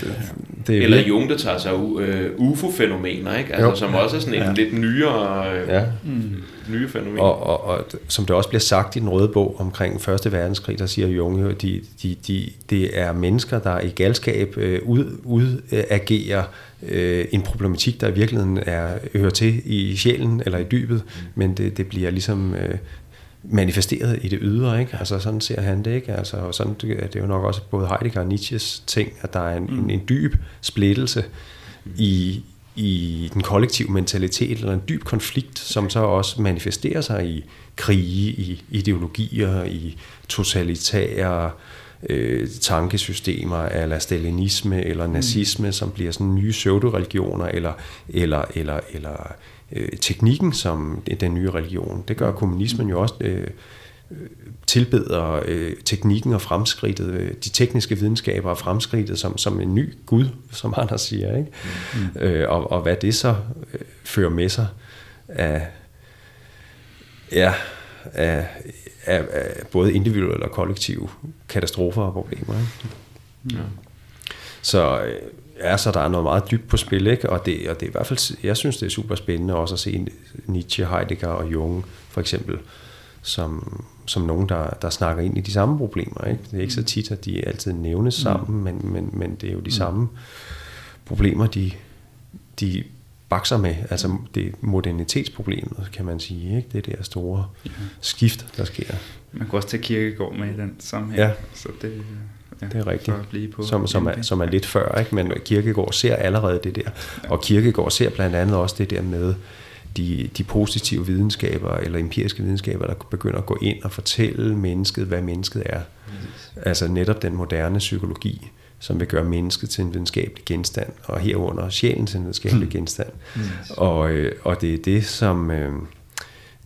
det er Eller lidt... Jung, der tager sig øh, UFO-fænomener, ikke? Altså, jo. som også er sådan en ja. lidt nyere, øh, ja. mm, nye fænomen. Og, og, og, som det også bliver sagt i den røde bog omkring Første Verdenskrig, der siger Jung jo, at de, de, de, det er mennesker, der i galskab øh, ud, udagerer øh, en problematik, der i virkeligheden er, hører til i sjælen eller i dybet, men det, det bliver ligesom øh, manifesteret i det ydre, ikke? Altså sådan ser han det, ikke? Altså, og sådan, det er jo nok også både Heidegger og Nietzsches ting, at der er en, mm. en, en dyb splittelse i, i den kollektive mentalitet, eller en dyb konflikt, som så også manifesterer sig i krige, i ideologier, i totalitære øh, tankesystemer, eller stalinisme, eller mm. nazisme, mm. som bliver sådan nye pseudo-religioner, eller, eller, eller, eller øh, teknikken som den nye religion. Det gør kommunismen jo også. Øh, tilbeder øh, teknikken og fremskridtet, øh, de tekniske videnskaber og fremskridtet som, som en ny Gud, som han siger. Ikke? Mm. Øh, og, og hvad det så øh, fører med sig af, ja, af, af, af både individuelle og kollektive katastrofer og problemer. Ikke? Ja. Så øh, ja, så der er noget meget dybt på spil, ikke? Og, det, og det er i hvert fald, jeg synes, det er super spændende også at se Nietzsche, Heidegger og Jung, for eksempel, som, som nogen, der, der snakker ind i de samme problemer. Ikke? Det er ikke så tit, at de altid nævnes mm. sammen, mm. men, men, men det er jo de mm. samme problemer, de, de bakser med. Altså det modernitetsproblemet, kan man sige. Ikke? Det der store ja. skift, der sker. Man kan også tage kirkegård med i den sammenhæng. Ja. Så det, ja, det er rigtigt. På som, som, er, som er lidt før, ikke? men Kirkegård ser allerede det der. Ja. Og Kirkegård ser blandt andet også det der med, de, de positive videnskaber eller empiriske videnskaber, der begynder at gå ind og fortælle mennesket, hvad mennesket er. Yes. Altså netop den moderne psykologi, som vil gøre mennesket til en videnskabelig genstand, og herunder sjælen til en videnskabelig mm. genstand. Yes. Og, øh, og det er det, som øh,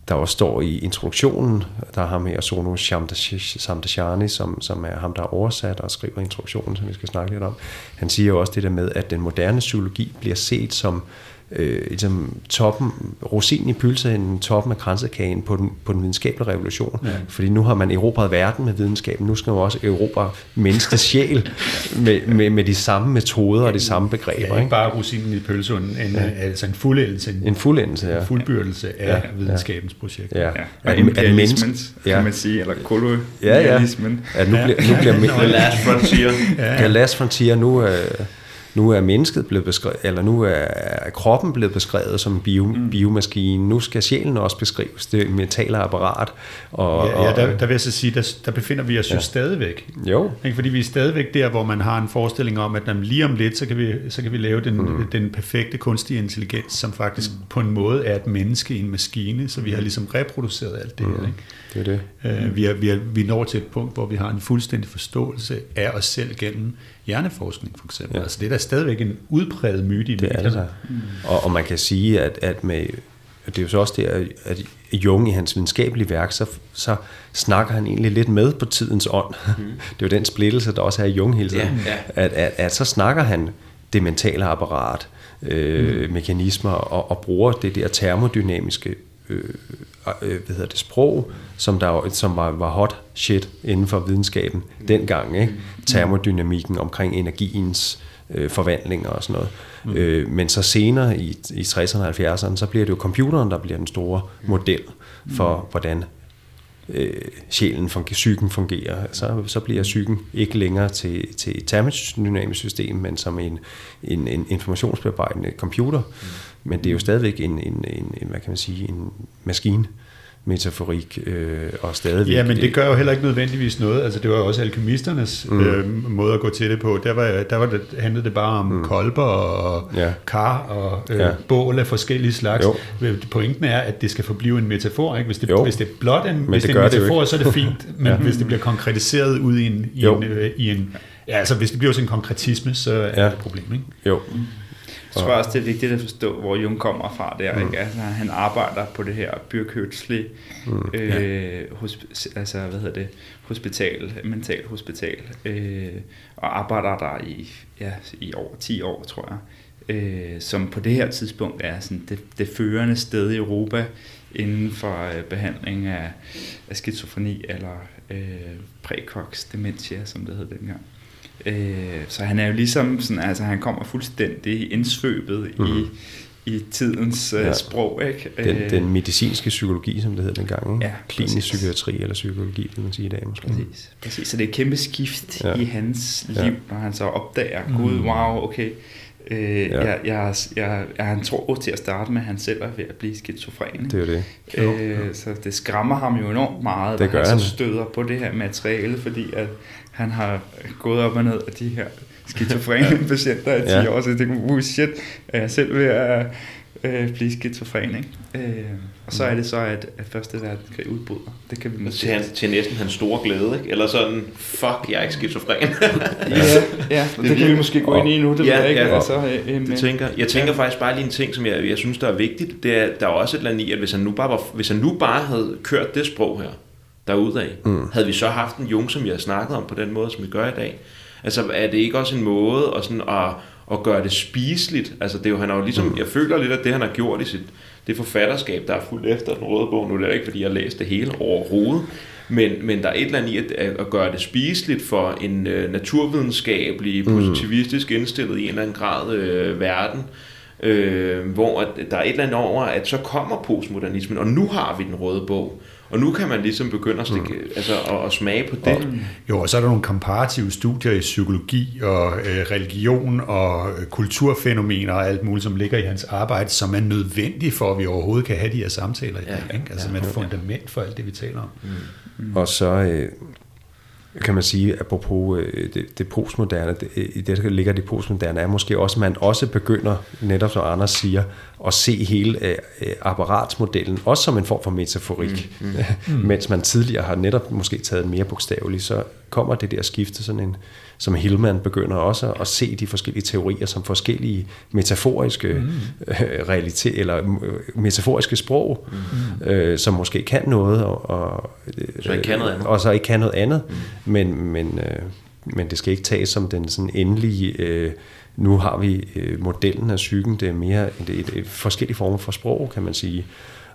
der også står i introduktionen, der er ham her, Sono Samdashani, som, som er ham, der er oversat og skriver introduktionen, som vi skal snakke lidt om. Han siger jo også det der med, at den moderne psykologi bliver set som øh, ligesom toppen, rosinen i pølseenden, toppen af kransekagen på den, på den videnskabelige revolution. Ja. Fordi nu har man erobret verden med videnskaben, nu skal man også erobre menneskets sjæl med, med, med de samme metoder og de samme begreber. Ja, ikke ikke bare rosinen i pølseenden, en, ja. altså en fuldendelse, en, en, fuldendelse, ja. en fuldbyrdelse af ja. videnskabens projekt. Ja. Ja. Ja. At, imperialismen, ja. kan man sige, eller kolonialismen. Ja, ja. At nu bliver, nu bliver ja. last frontier. ja. last frontier, nu, øh, nu er mennesket blevet beskrevet, eller nu er kroppen blevet beskrevet som en bio, mm. biomaskine. Nu skal sjælen også beskrives, det mentale apparat. Og, ja, ja der, der vil jeg så sige, der, der befinder vi os ja. jo stadigvæk. Jo. Ikke? Fordi vi er stadigvæk der, hvor man har en forestilling om, at jamen, lige om lidt, så kan vi, så kan vi lave den, mm. den perfekte kunstige intelligens, som faktisk mm. på en måde er et menneske i en maskine, så vi har ligesom reproduceret alt det mm. her. Ikke? Det er det. Uh, vi, er, vi, er, vi når til et punkt, hvor vi har en fuldstændig forståelse af os selv gennem hjerneforskning for eksempel. Ja. Altså det er da stadigvæk en udpræget myte i det. Er det mm. og, og man kan sige, at, at med, det er jo så også det, at Jung i hans videnskabelige værk, så, så snakker han egentlig lidt med på tidens ånd. Mm. Det er jo den splittelse, der også er i Jung hele tiden. Ja, ja. At, at, at så snakker han det mentale apparat, øh, mm. mekanismer, og, og bruger det der termodynamiske øh, øh, hvad hedder det, sprog, som, der, som var, var hot shit inden for videnskaben dengang. Ikke? Termodynamikken omkring energiens øh, forvandlinger og sådan noget. Mm. Øh, men så senere i, i 60'erne og 70'erne, så bliver det jo computeren, der bliver den store model for, mm. hvordan øh, sjælen, fungerer, psyken fungerer. Så, så bliver psyken ikke længere til, til et termodynamisk system, men som en, en, en informationsbearbejdende computer. Mm. Men det er jo stadigvæk en, en, en, en hvad kan man sige, en maskine metaforik øh, og stadigvæk... Ja, men det gør jo heller ikke nødvendigvis noget. Altså, det var jo også alkemisternes mm. øh, måde at gå til det på. Der, var, der var det, handlede det bare om mm. kolber og ja. kar og øh, ja. bål af forskellige slags. Jo. Pointen er, at det skal forblive en metafor. Ikke? Hvis, det, hvis det er blot en, hvis det, det er en metafor, så er det fint. Men ja. hvis det bliver konkretiseret ud i en... I en, øh, i en ja, altså hvis det bliver sådan en konkretisme, så er ja. det et problem. Ikke? Jo. Mm. Jeg tror også, det er vigtigt at forstå, hvor Jung kommer fra der. Mm. Ikke? Altså, han arbejder på det her Byrkhøtsli, mm. øh, hosp- altså, hvad hedder det, hospital, mental hospital, øh, og arbejder der i, ja, i over 10 år, tror jeg. Øh, som på det her tidspunkt er sådan det, det førende sted i Europa inden for øh, behandling af, af skizofreni eller øh, prækoks dementia, som det hed dengang. Øh, så han er jo ligesom sådan, altså han kommer fuldstændig indsvøbet mm. i, mhm. i tidens øh, ja. sprog. Ikke? Den, øh, den medicinske psykologi, som det hed dengang. Ikke? Ja, Klinisk præcis. psykiatri eller psykologi, vil man sige i dag måske. Præcis. præcis. Så det er et kæmpe skift ja. i hans liv, ja. når han så opdager, mm. gud, wow, okay, Øh, ja. jeg, jeg, jeg, jeg, han tror til at starte med, at han selv er ved at blive skizofren. Det er det. Øh, så det skræmmer ham jo enormt meget, det gør han så støder på det her materiale, fordi at han har gået op og ned af de her skizofrene patienter i 10 ja. år, så det uh, shit, er jeg selv ved at øh, blive skizofren, ikke? Øh, og så er det så, at, at første verdenskrig udbryder. Det kan vi måske... Til, han, til næsten hans store glæde, ikke? Eller sådan, fuck, jeg er ikke skizofren. ja, ja, det, det kan vi måske gå ind i nu, det ja, ved jeg ikke. Ja, altså, øh, det tænker, jeg tænker ja. faktisk bare lige en ting, som jeg, jeg synes, der er vigtigt. Det er, der er også et eller andet i, at hvis han nu bare, var, hvis han nu bare havde kørt det sprog her, derudad, mm. havde vi så haft en Jung, som vi har snakket om på den måde, som vi gør i dag. Altså er det ikke også en måde at, sådan at, at gøre det spiseligt? Altså det er jo, han har jo ligesom, mm. jeg føler lidt, at det han har gjort i sit det forfatterskab, der er fuldt efter den røde bog. Nu er det ikke, fordi jeg har læst det hele overhovedet, men, men der er et eller andet i at, at gøre det spiseligt for en øh, naturvidenskabelig, positivistisk indstillet i en eller anden grad øh, verden, øh, hvor at der er et eller andet over, at så kommer postmodernismen, og nu har vi den røde bog. Og nu kan man ligesom begynde at, stikke, mm. altså, at, at smage på det. Jo, og så er der nogle komparative studier i psykologi og øh, religion og øh, kulturfænomener og alt muligt, som ligger i hans arbejde, som er nødvendige for, at vi overhovedet kan have de her samtaler i dag. Ja, ikke? Altså ja, med et fundament for alt det, vi taler om. Mm. Mm. Og så øh, kan man sige, apropos øh, det, det postmoderne, det, i det, der ligger det postmoderne, er måske også, at man også begynder, netop som Anders siger, at se hele øh, apparatsmodellen, også som en form for metaforik. Mm, mm. Mens man tidligere har netop måske taget mere bogstaveligt, så kommer det der skifte sådan en, som Hillman begynder også at se de forskellige teorier som forskellige metaforiske mm. øh, realiteter, eller øh, metaforiske sprog, mm. øh, som måske kan noget, og, og, så ikke kan noget andet. og så ikke kan noget andet, mm. men, men, øh, men det skal ikke tages som den sådan endelige... Øh, nu har vi øh, modellen af psyken, det er mere et, et, et forskellige former for sprog, kan man sige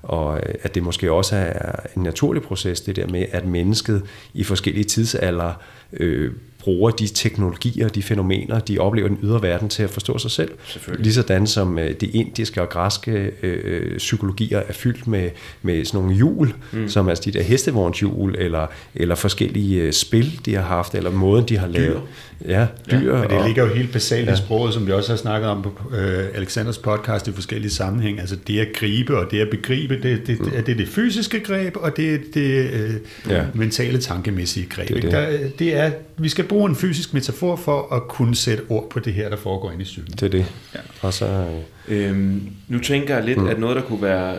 og øh, at det måske også er en naturlig proces, det der med, at mennesket i forskellige tidsalder øh, bruger de teknologier, de fænomener, de oplever den ydre verden til at forstå sig selv. Ligesådan som øh, de indiske og græske øh, psykologier er fyldt med, med sådan nogle hjul, mm. som altså de der hestevognshjul, eller, eller forskellige øh, spil, de har haft, eller måden, de har lavet. Ja, dyr. Ja, men det ligger jo helt basalt ja. i sproget, som vi også har snakket om på øh, Alexanders podcast i forskellige sammenhæng. Altså det at gribe og det at begribe, det, det, mm. det er det fysiske greb, og det er det øh, ja. mentale tankemæssige greb. Det er, det. Der, det er, vi skal bruge en fysisk metafor for at kunne sætte ord på det her, der foregår inde i psyken. Det er det. Ja. Og så, øhm, nu tænker jeg lidt, mm. at noget, der kunne være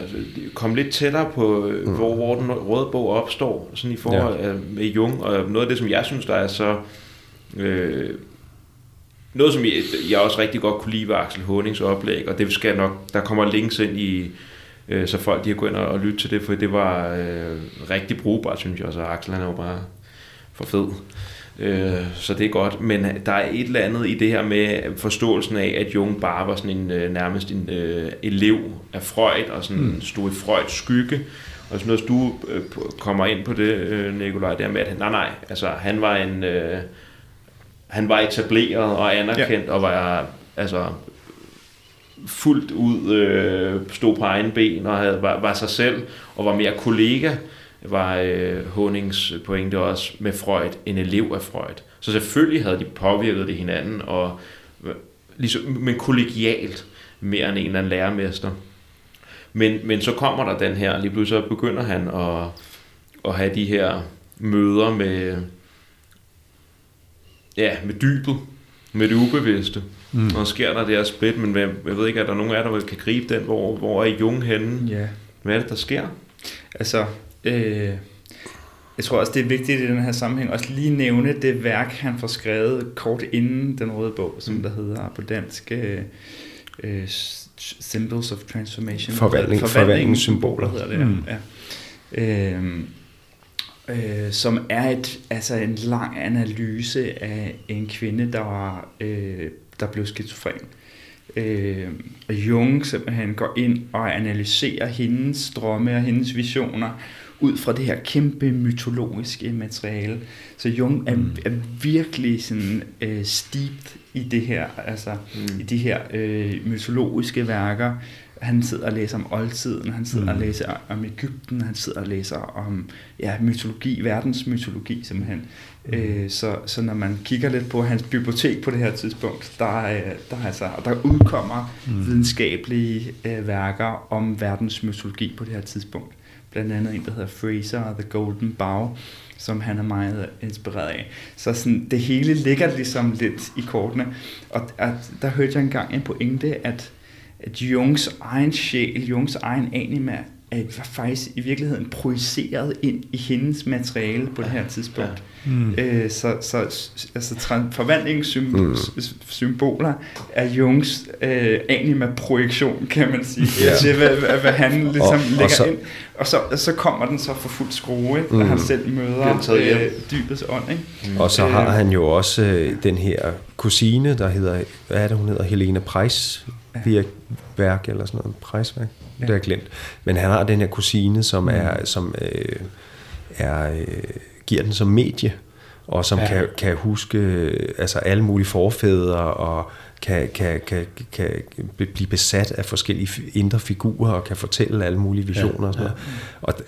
komme lidt tættere på, mm. hvor, hvor den røde bog opstår, sådan i forhold ja. med Jung, og noget af det, som jeg synes, der er så... Øh, noget, som jeg, jeg også rigtig godt kunne lide, var Axel Honings oplæg, og det skal nok, der kommer links ind i, øh, så folk de har gået ind og lytte til det, for det var øh, rigtig brugbart, synes jeg, og så Axel han er jo bare for fed. Øh, så det er godt, men der er et eller andet i det her med forståelsen af, at Jung bare var sådan en øh, nærmest en øh, elev af Freud, og sådan mm. stod i Freuds skygge, og sådan noget, du øh, kommer ind på det, øh, Nikolaj, der med, at nej, nej, altså han var en, øh, han var etableret og anerkendt, ja. og var altså fuldt ud øh, stod på egen ben og havde, var, var sig selv, og var mere kollega, var øh, Honings pointe også med Freud, en elev af Freud. Så selvfølgelig havde de påvirket det hinanden, og, ligesom, men kollegialt mere end en eller anden lærermester. Men, men så kommer der den her, lige pludselig så begynder han at, at have de her møder med, ja, med dybet, med det ubevidste. Mm. Og sker der det her split, men jeg, jeg ved ikke, er der nogen af jer, der kan gribe den, hvor, hvor er Jung henne? Ja. Hvad er det, der sker? Altså, Øh, jeg tror også, det er vigtigt i den her sammenhæng også lige nævne det værk, han får skrevet kort inden den røde bog, som mm. der hedder på dansk uh, Symbols of Transformation. Forvandling, forvandlingssymboler hedder det, mm. ja. Øh, øh, som er et, altså en lang analyse af en kvinde, der, var, øh, der blev skizofren. Øh, og Jung simpelthen går ind og analyserer hendes drømme og hendes visioner, ud fra det her kæmpe mytologiske materiale. Så Jung er, mm. er virkelig sådan øh, steeped i det her, altså mm. i de her øh, mytologiske værker. Han sidder og læser om oldtiden, han sidder mm. og læser om Ægypten, han sidder og læser om ja, mytologi, verdens mytologi simpelthen. Mm. Øh, så, så når man kigger lidt på hans bibliotek på det her tidspunkt, der, der, altså, der udkommer mm. videnskabelige øh, værker om verdens mytologi på det her tidspunkt blandt andet en, der hedder Fraser og The Golden Bow, som han er meget inspireret af. Så sådan, det hele ligger ligesom lidt i kortene. Og at, der hørte jeg engang en pointe, at, at Jungs egen sjæl, Jungs egen anima, var faktisk i virkeligheden projiceret ind i hendes materiale på det her tidspunkt. Ja. Mm. Øh, så så altså, forvandlingssymboler mm. er Jungs øh, anima-projektion, kan man sige, ja. til hvad, hvad, hvad han ligesom og, lægger og så, ind. Og så, så kommer den så for fuld skrue, ikke? Mm. han selv møder øh, dybets ånd. Ikke? Mm. Og så har han jo også øh, den her kusine, der hedder, hvad er det, hun hedder, Helene Price, ja. værk eller sådan noget, prejsværk, ja. det har jeg glemt. Men han har den her kusine, som mm. er, som øh, er, øh, giver den som medie, og som ja. kan, kan huske altså alle mulige forfædre og kan, kan, kan, kan blive besat af forskellige indre figurer og kan fortælle alle mulige visioner ja, og sådan noget.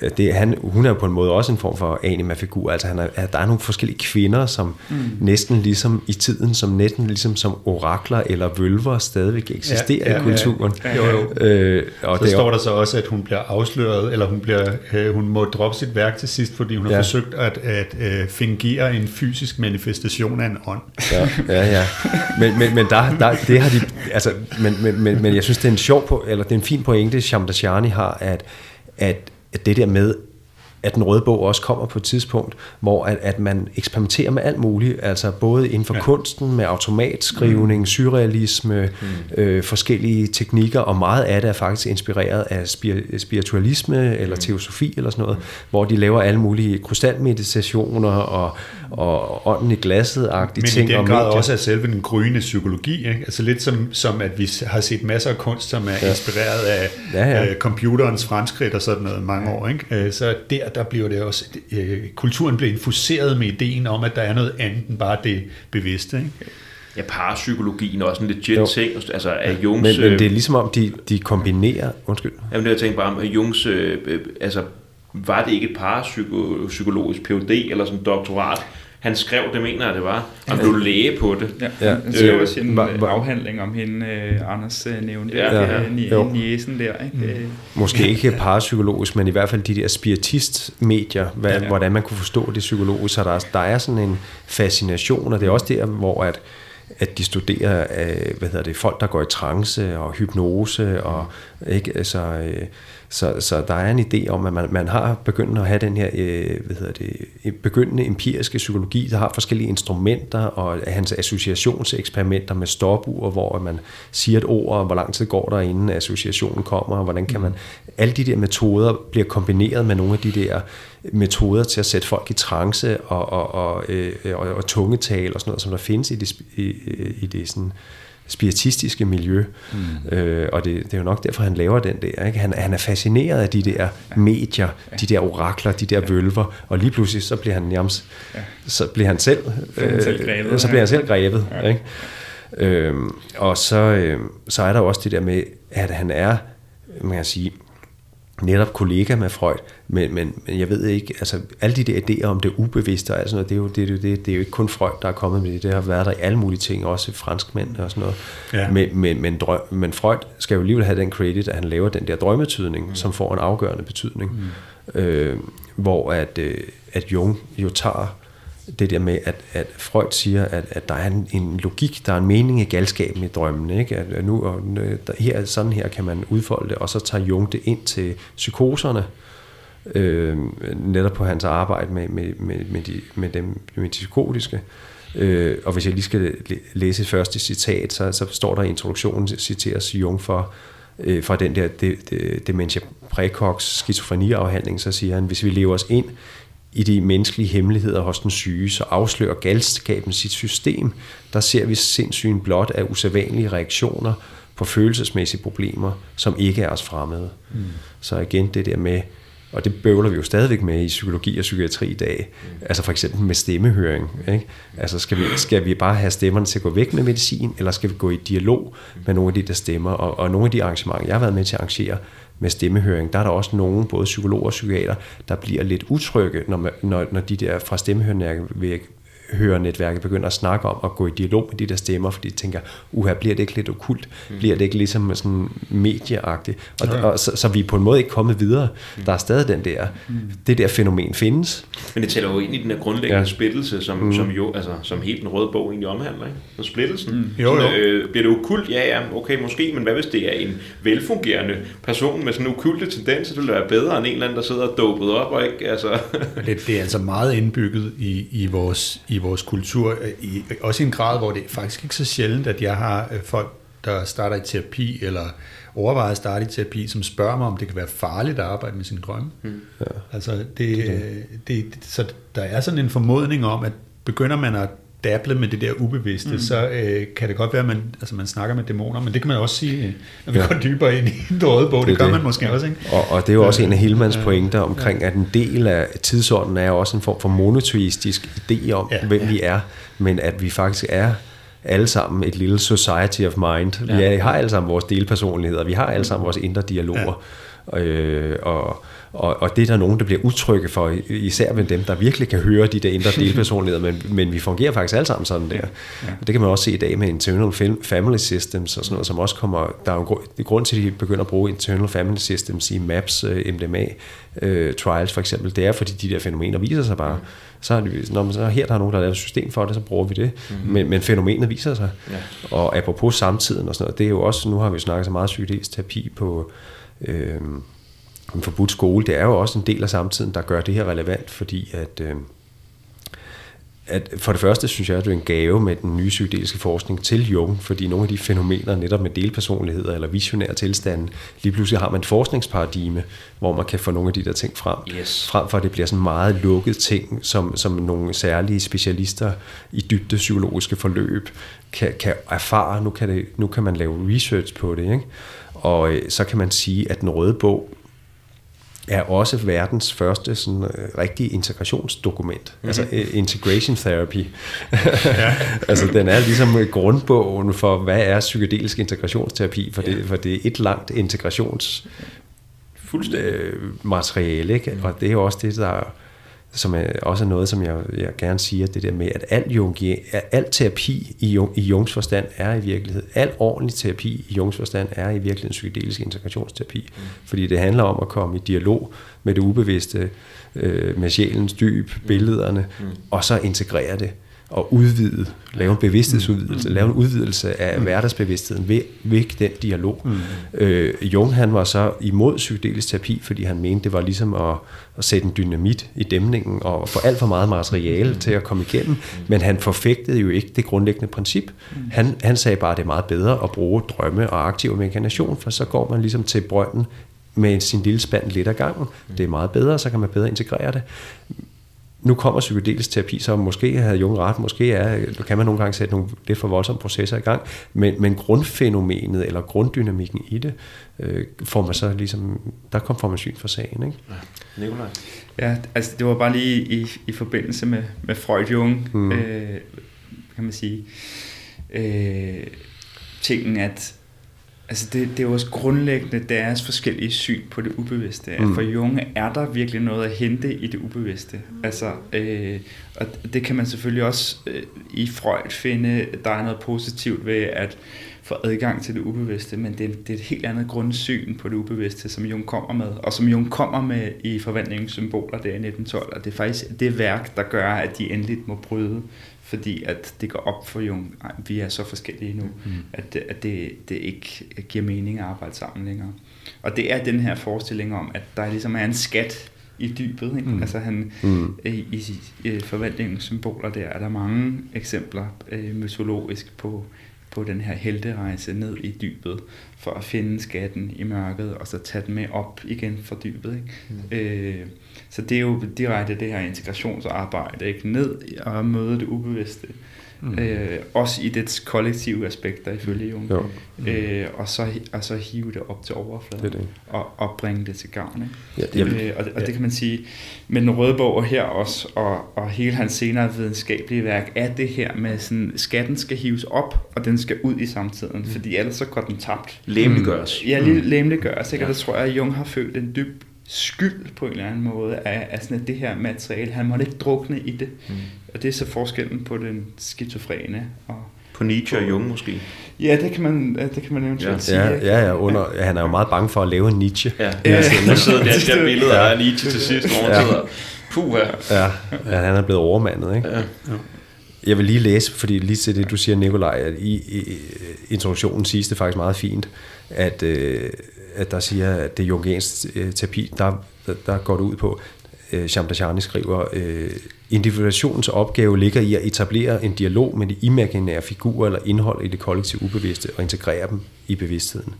Ja. Og det, han, hun er jo på en måde også en form for anima-figur. Altså han er, der er nogle forskellige kvinder, som mm. næsten ligesom i tiden, som næsten ligesom som orakler eller vølver stadigvæk eksisterer ja, ja, i kulturen. Ja, ja. Jo, jo. Øh, og så det står der så også, at hun bliver afsløret, eller hun, bliver, øh, hun må droppe sit værk til sidst, fordi hun ja. har forsøgt at, at øh, fingere en fysisk manifestation af en ånd. Ja, ja, ja. Men, men, men der, der, det har de, altså, men, men, men, men jeg synes, det er en sjov, på, eller det er en fin pointe, Shamdashani har, at, at, at det der med, at den røde bog også kommer på et tidspunkt, hvor at, at man eksperimenterer med alt muligt, altså både inden for ja. kunsten, med automatskrivning, mm. surrealisme, mm. øh, forskellige teknikker, og meget af det er faktisk inspireret af spiritualisme eller mm. teosofi eller sådan noget, mm. hvor de laver alle mulige krystalmeditationer og, og ånden i glasset-agtige ting. Men i den grad også af selve den gryende psykologi, ikke? altså lidt som, som at vi har set masser af kunst, som er ja. inspireret af ja, ja. Øh, computerens fremskridt og sådan noget mange år. Ikke? Øh, så der der bliver det også, øh, kulturen bliver infuseret med ideen om, at der er noget andet end bare det bevidste. Ikke? Ja, parapsykologien er også en legit jo. ting, altså af Jungs... Men, men det er ligesom om, de, de kombinerer... Undskyld. Jamen det jeg tænkt bare om, at Jungs... Øh, øh, altså, var det ikke et parapsykologisk PhD eller sådan doktorat, han skrev, det mener jeg det var, og blev læge på det. Ja, ja. det er også en øh, afhandling om hende, uh, Anders uh, nævnte, ja. ja. ja. niesen der. Ikke? Mm. Måske ikke parapsykologisk, men i hvert fald de der spiritist-medier, hvad, ja, ja. hvordan man kunne forstå det psykologisk. Så der, der er sådan en fascination, og det er også der, hvor at, at de studerer hvad hedder det, folk, der går i trance og hypnose, og ikke, altså, øh, så, så der er en idé om, at man, man har begyndt at have den her øh, hvad hedder det, begyndende empiriske psykologi, der har forskellige instrumenter, og hans associationseksperimenter med stopur, hvor man siger et ord, og hvor lang tid går der, inden associationen kommer, og hvordan kan man... Alle de der metoder bliver kombineret med nogle af de der metoder til at sætte folk i trance og, og, og, øh, og, og tungetal og sådan noget, som der findes i det, i, i det sådan, spiritistiske miljø. Mm. Øh, og det, det er jo nok derfor, han laver den der. Ikke? Han, han er fascineret af de der medier, ja. de der orakler, de der ja. vølver, og lige pludselig så bliver han nærmest, ja. så bliver han selv, øh, selv grebet, så bliver han selv grebet. Ja. Ikke? Øhm, og så, øh, så er der også det der med, at han er, man kan sige, netop kollega med Freud, men, men, men jeg ved ikke, altså alle de der idéer om det ubevidste og sådan noget, det er, jo, det, det, det er jo ikke kun Freud, der er kommet med det, det har været der i alle mulige ting, også franskmænd og sådan noget. Ja. Men, men, men, drøm, men Freud skal jo alligevel have den credit, at han laver den der drømmetydning, mm. som får en afgørende betydning, mm. øh, hvor at, øh, at Jung jo tager det der med, at, at Freud siger, at, at der er en, en logik, der er en mening i galskaben i drømmen. Ikke? At nu, og, der, her, sådan her kan man udfolde det, og så tager Jung det ind til psykoserne, øh, netop på hans arbejde med, med, med, med, de, med, dem, med de psykotiske. Øh, og hvis jeg lige skal læse et første citat, så, så står der i introduktionen, citeres Jung for, øh, fra den der de, de, dementia præcox skizofreniafhandling, så siger han, hvis vi lever os ind i de menneskelige hemmeligheder hos den syge, så afslører galskaben sit system. Der ser vi sindssygen blot af usædvanlige reaktioner på følelsesmæssige problemer, som ikke er os fremmede. Mm. Så igen det der med, og det bøvler vi jo stadigvæk med i psykologi og psykiatri i dag, mm. altså for eksempel med stemmehøring. Ikke? Altså skal vi, skal vi bare have stemmerne til at gå væk med medicin, eller skal vi gå i dialog med nogle af de der stemmer? Og, og nogle af de arrangementer, jeg har været med til at arrangere, med stemmehøring, der er der også nogen, både psykologer og psykiater, der bliver lidt utrygge, når, man, når, når de der fra stemmehørenetværk hørenetværket begynder at snakke om at gå i dialog med de der stemmer, fordi de tænker, uha, bliver det ikke lidt okult? Mm. Bliver det ikke ligesom sådan medieagtigt? Og, ja. og så, så vi er på en måde ikke kommet videre. Mm. Der er stadig den der, mm. det der fænomen findes. Men det tæller jo ind i den her grundlæggende ja. splittelse, som, mm. som jo, altså, som helt den røde bog egentlig omhandler, ikke? Så splittelsen. Mm. Jo, jo. øh, bliver det okult? Ja, ja, okay, måske, men hvad hvis det er en velfungerende person med sådan en okulte tendenser, det vil være bedre end en eller anden, der sidder dopet op, og ikke, altså... det, det er altså meget indbygget i, i vores i vores kultur, i, også i en grad, hvor det er faktisk ikke så sjældent, at jeg har øh, folk, der starter i terapi, eller overvejer at starte i terapi, som spørger mig, om det kan være farligt at arbejde med sin drømme. Mm. Ja. Altså, det, det, det, så der er sådan en formodning om, at begynder man at dable med det der ubevidste, mm. så øh, kan det godt være, at man, altså man snakker med dæmoner, men det kan man også sige, øh, når vi ja. går dybere ind i den røde bog, det, det gør det. man måske også. Ikke? Og, og det er jo også en af Hillmans ja. pointer omkring, ja. at en del af tidsånden er også en form for monoteistisk idé om, ja. hvem ja. vi er, men at vi faktisk er alle sammen et lille society of mind. Ja. Vi har alle sammen vores delpersonligheder, vi har alle sammen vores indre dialoger. Ja. Øh, og, og, og det er der nogen, der bliver utrygge for, især med dem, der virkelig kan høre de der indre delpersonligheder, men, men vi fungerer faktisk alle sammen sådan der. Ja. Og det kan man også se i dag med internal family systems og sådan noget, som også kommer, der er jo en grund til, at de begynder at bruge internal family systems i MAPS, øh, MDMA uh, trials for eksempel, det er fordi de der fænomener viser sig bare. Så, er det, når man, så her der er nogen, der har lavet et system for det, så bruger vi det. Mm-hmm. Men, men fænomenet viser sig. Ja. Og apropos samtiden og sådan noget, det er jo også, nu har vi snakket så meget psykedelisk terapi på, øh, en forbudt skole, det er jo også en del af samtiden, der gør det her relevant, fordi at, øh, at for det første synes jeg, at det er en gave med den nye psykedeliske forskning til Jung, fordi nogle af de fænomener, netop med delpersonligheder eller visionære tilstande, lige pludselig har man et forskningsparadigme, hvor man kan få nogle af de der ting frem, yes. frem for at det bliver sådan meget lukket ting, som, som nogle særlige specialister i dybde psykologiske forløb kan, kan erfare. Nu kan, det, nu kan man lave research på det, ikke? og øh, så kan man sige, at den røde bog er også verdens første sådan, uh, rigtige integrationsdokument. Mm-hmm. Altså uh, integration therapy. ja. altså den er ligesom grundbogen for, hvad er psykedelisk integrationsterapi, for, ja. det, for det er et langt integrations materiale, ikke? Mm. og det er jo også det, der som er også noget, som jeg, jeg gerne siger, det der med, at al, Jungi, al terapi i, Jung, i Jungs forstand er i virkelighed, al ordentlig terapi i Jungs forstand er i virkeligheden psykedelisk integrationsterapi. Mm. Fordi det handler om at komme i dialog med det ubevidste, øh, med sjælens dyb, billederne, mm. og så integrere det at udvide, lave en bevidsthedsudvidelse, mm. lave en udvidelse af mm. hverdagsbevidstheden ved, ved den dialog. Mm. Øh, Jung han var så imod psykedelisk terapi, fordi han mente, det var ligesom at, at sætte en dynamit i dæmningen og få alt for meget materiale mm. til at komme igennem, mm. men han forfægtede jo ikke det grundlæggende princip. Mm. Han, han sagde bare, at det er meget bedre at bruge drømme og aktiv mekanisation, for så går man ligesom til brønden med sin lille spand lidt ad gangen. Mm. Det er meget bedre, så kan man bedre integrere det nu kommer psykedelisk terapi, så måske havde Jung ret, måske er, kan man nogle gange sætte nogle lidt for voldsomme processer i gang, men, men grundfænomenet eller grunddynamikken i det, øh, får man så ligesom, der kom får man syn for sagen. Ikke? Ja. Nikolaj? Ja, altså det var bare lige i, i forbindelse med, med Freud Jung, mm. øh, kan man sige, øh, tingen, at Altså det, det er jo også grundlæggende deres forskellige syn på det ubevidste. Mm. For Jung er der virkelig noget at hente i det ubevidste. Altså, øh, og det kan man selvfølgelig også øh, i Freud finde, der er noget positivt ved at få adgang til det ubevidste, men det er, det er et helt andet grundsyn på det ubevidste, som Jung kommer med, og som Jung kommer med i forvandlingens symboler der i 1912, og det er faktisk det værk, der gør, at de endeligt må bryde fordi at det går op for Jung, vi er så forskellige nu, mm. at, at det, det ikke giver mening at arbejde sammen længere. Og det er den her forestilling om, at der ligesom er en skat i dybet. Ikke? Mm. Altså han, mm. i, i, i forvandlingens symboler der er der mange eksempler øh, mytologisk på, på den her helterejse ned i dybet, for at finde skatten i mørket, og så tage den med op igen fra dybet. Ikke? Mm. Øh, så det er jo direkte det her integrationsarbejde, ikke? ned og møde det ubevidste. Mm. Øh, også i dets kollektive aspekter ifølge Jung. Jo. Mm. Øh, og, så, og så hive det op til overfladen det det. Og, og bringe det til gavn. Ikke? Ja, det, øh, og, og ja. det kan man sige, med den røde bog her også, og, og hele hans senere videnskabelige værk, er det her med, sådan, skatten skal hives op, og den skal ud i samtiden, mm. fordi ellers så går den tabt. Læmeliggøres. Ja, mm. læmeliggøres. Ikke? Ja. Og det tror jeg, at Jung har følt en dyb skyld på en eller anden måde af, af sådan, at det her materiale. Han måtte ikke drukne i det. Mm. Og det er så forskellen på den skizofrene og på Nietzsche og Jung måske? Ja, det kan man, det kan man eventuelt ja. sige. Ja, ja, ja, under, ja, han er jo meget bange for at lave en Nietzsche. Ja, ja. ja. der sidder der, der billeder af Nietzsche til sidst, hvor han sidder, puh ja. ja, han er blevet overmandet, ikke? Ja. ja. Jeg vil lige læse, fordi lige til det, du siger, Nikolaj, at i, i introduktionen siges det faktisk meget fint, at, øh, at der siger, at det jungiansk øh, terapi, der, der, der går det ud på, øh, Shamdashani skriver, øh, individuationens opgave ligger i at etablere en dialog med de imaginære figurer eller indhold i det kollektive ubevidste og integrere dem i bevidstheden.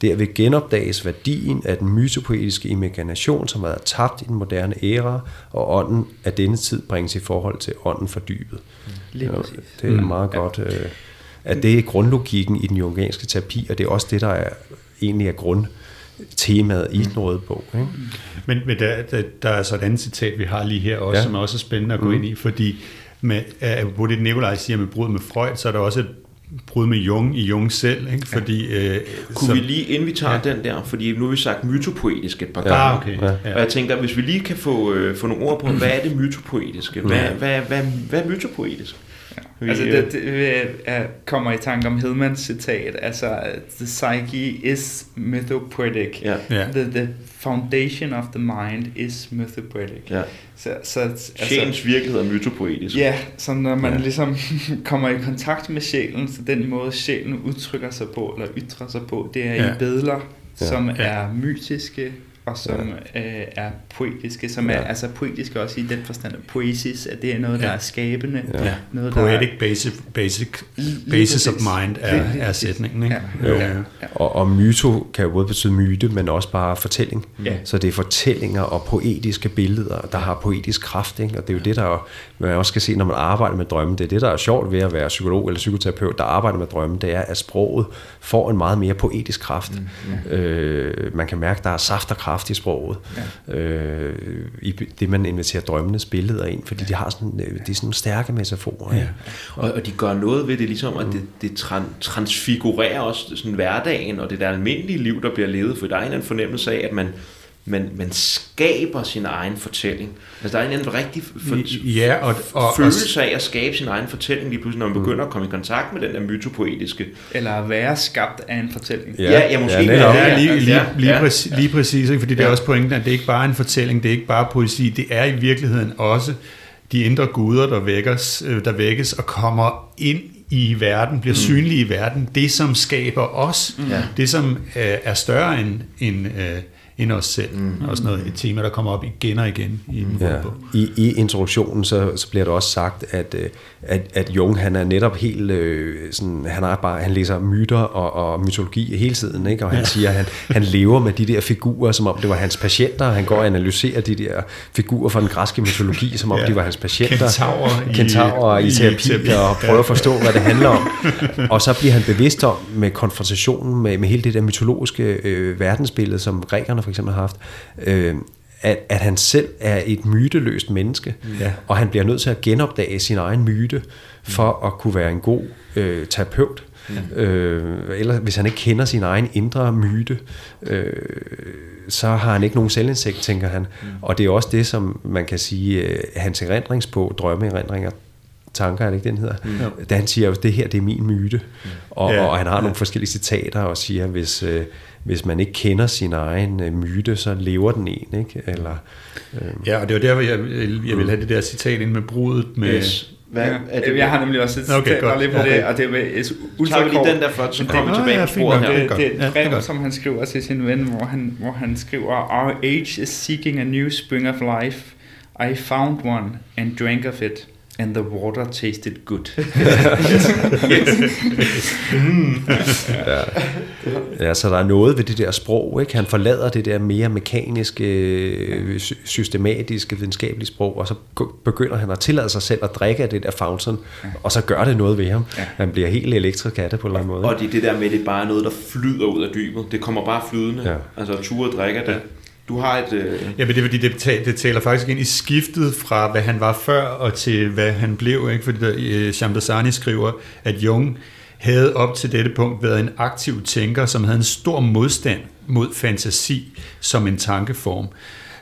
Derved genopdages værdien af den mytopoetiske imagination, som har været tabt i den moderne æra, og ånden af denne tid bringes i forhold til ånden fordybet. Lige Ja. Det er meget godt, øh, at det er grundlogikken i den jungianske terapi, og det er også det, der er, egentlig er grundtemaet i den røde bog. Ikke? Men, men der, der, der er så et andet citat, vi har lige her også, Ja. ja. som er også spændende at gå Mhm. ind i, fordi med, på det Nikolaj siger med brud med Freud, så er der også et brud med Jung i Jung selv, ikke? fordi... Øh, Kunne så, vi lige, inden vi tager ja. den der, fordi nu har vi sagt mytopoetisk et par gange. Ah, okay. Ja. Ja. Og jeg tænker, hvis vi lige kan få, øh, få nogle ord på, hvad er det mytopoetiske? Hvad, hvad, hvad, hvad er mytopoetisk? Vi, Altså, øh, det, det er, kommer i tanke om Hedmans citat, altså, the psyche is mythopoetic. Ja. The, the foundation of the mind is mythopoetic. ja. Så, så altså, Sjælens virkelighed er mytopoetisk. Ja, så når man ja. ligesom kommer i kontakt med sjælen, så den måde sjælen udtrykker sig på, eller ytrer sig på, det er. Ja. i Ja. ja. som Ja. er mytiske, og som ja. øh, er poetiske, som ja. er Ja. altså poetiske også i den forstand, at poesis, at det er noget, der Ja. er skabende, Ja. Ja. noget, Poetic basic, basic Lige basis of mind er, er sætningen. Ikke? Ja. Jo. Ja. Og, og myto kan jo både betyde myte, men også bare fortælling. Ja. Så det er fortællinger og poetiske billeder, der har poetisk kraft. Ikke? Og det er jo det, der man også skal se, når man arbejder med drømme. Det er det, der er sjovt ved at være psykolog eller psykoterapeut, der arbejder med drømme. Det er, at sproget får en meget mere poetisk kraft. Mm. Øh, man kan mærke, at der er saft og kraft i sproget. Ja. Øh, I det, man inviterer drømmenes billeder ind, fordi de har sådan, øh, de er sådan stærke metaforer. Ja. Og, og de gør noget ved det, ligesom at det, det tran, transfigurerer også sådan hverdagen og det der almindelige liv, der bliver levet. For der er en eller anden fornemmelse af, at man, man, man skaber sin egen fortælling. Altså der er en eller anden rigtig for, Ja, og, og, følelse af at skabe sin egen fortælling lige pludselig, når man begynder at komme i kontakt med den der mytopoetiske. Eller at være skabt af en fortælling. Ja, ja, måske. netop. Ja, Ja, lige, lige, ja, lige, ja. præcis, lige præcis, ikke? fordi det er også pointen, at det er ikke bare en fortælling, det er ikke bare poesi, det er i virkeligheden også de indre guder, der vækkes, øh, der vækkes og kommer ind i verden, bliver mm. synlige i verden, det som skaber os, mm. Det som øh, er større end, end, øh, end os selv. Mm. Også noget, et tema, der kommer op igen og igen i den Ja. ja. bog. I, I introduktionen så, så bliver der også sagt, at, øh, at, at Jung han er netop helt øh, sådan, han er bare han læser myter og, og mytologi hele tiden, ikke? og han ja. siger, at han, han lever med de der figurer, som om det var hans patienter. Han går og analyserer de der figurer fra den græske mytologi, som om Ja. de var hans patienter. Kentaurer i- Kentaurer i, i terapi, terapi. og prøver at forstå, hvad det handler om. Og så bliver han bevidst om med konfrontationen med, med hele det der mytologiske øh, verdensbillede, som grækerne for eksempel har haft, øh, at, at han selv er et myteløst menneske, Ja. og han bliver nødt til at genopdage sin egen myte, for at kunne være en god øh, terapeut. Øh, eller hvis han ikke kender sin egen indre myte, øh, så har han ikke nogen selvindsigt, tænker han. Og det er også det, som man kan sige, øh, hans erindringsbog, drømmeerindringer, tanker, er det ikke den hedder? Mm. Da han siger, at det her det er min myte. Og, Ja. og, han har Ja. nogle forskellige citater og siger, at hvis, øh, hvis man ikke kender sin egen øh, myte, så lever den en. Ikke? Eller, øh, Ja, og det var der, hvor jeg, jeg ville have det der citat ind med brudet med... Yes. Hvad, Ja, er det, jeg har nemlig også et Okay, citat godt. lige på Okay. det, og det er ultra vi lige den der først, så kommer vi tilbage ja, på sporet her. Det er. Det er et brev, som han skriver til sin ven, hvor han, hvor han skriver, Our age is seeking a new spring of life. I found one and drank of it, and the water tasted good. Ja, så der er noget ved det der sprog. Ikke? Han forlader det der mere mekaniske, sy- systematiske, videnskabelige sprog, og så begynder han at tillade sig selv at drikke af det der fountain, og så gør det noget ved ham. Ja. Han bliver helt elektrisk af det på en eller anden måde. Og det er det der med, det bare er noget, der flyder ud af dybet. Det kommer bare flydende. Ja. Altså, ture drikker det. Du har et... Øh, Ja, men det er fordi, det, ta- det taler faktisk ind i skiftet fra, hvad han var før, og til hvad han blev. Ikke? Fordi der, øh, Shambasani skriver, at Jung havde op til dette punkt været en aktiv tænker, som havde en stor modstand mod fantasi som en tankeform.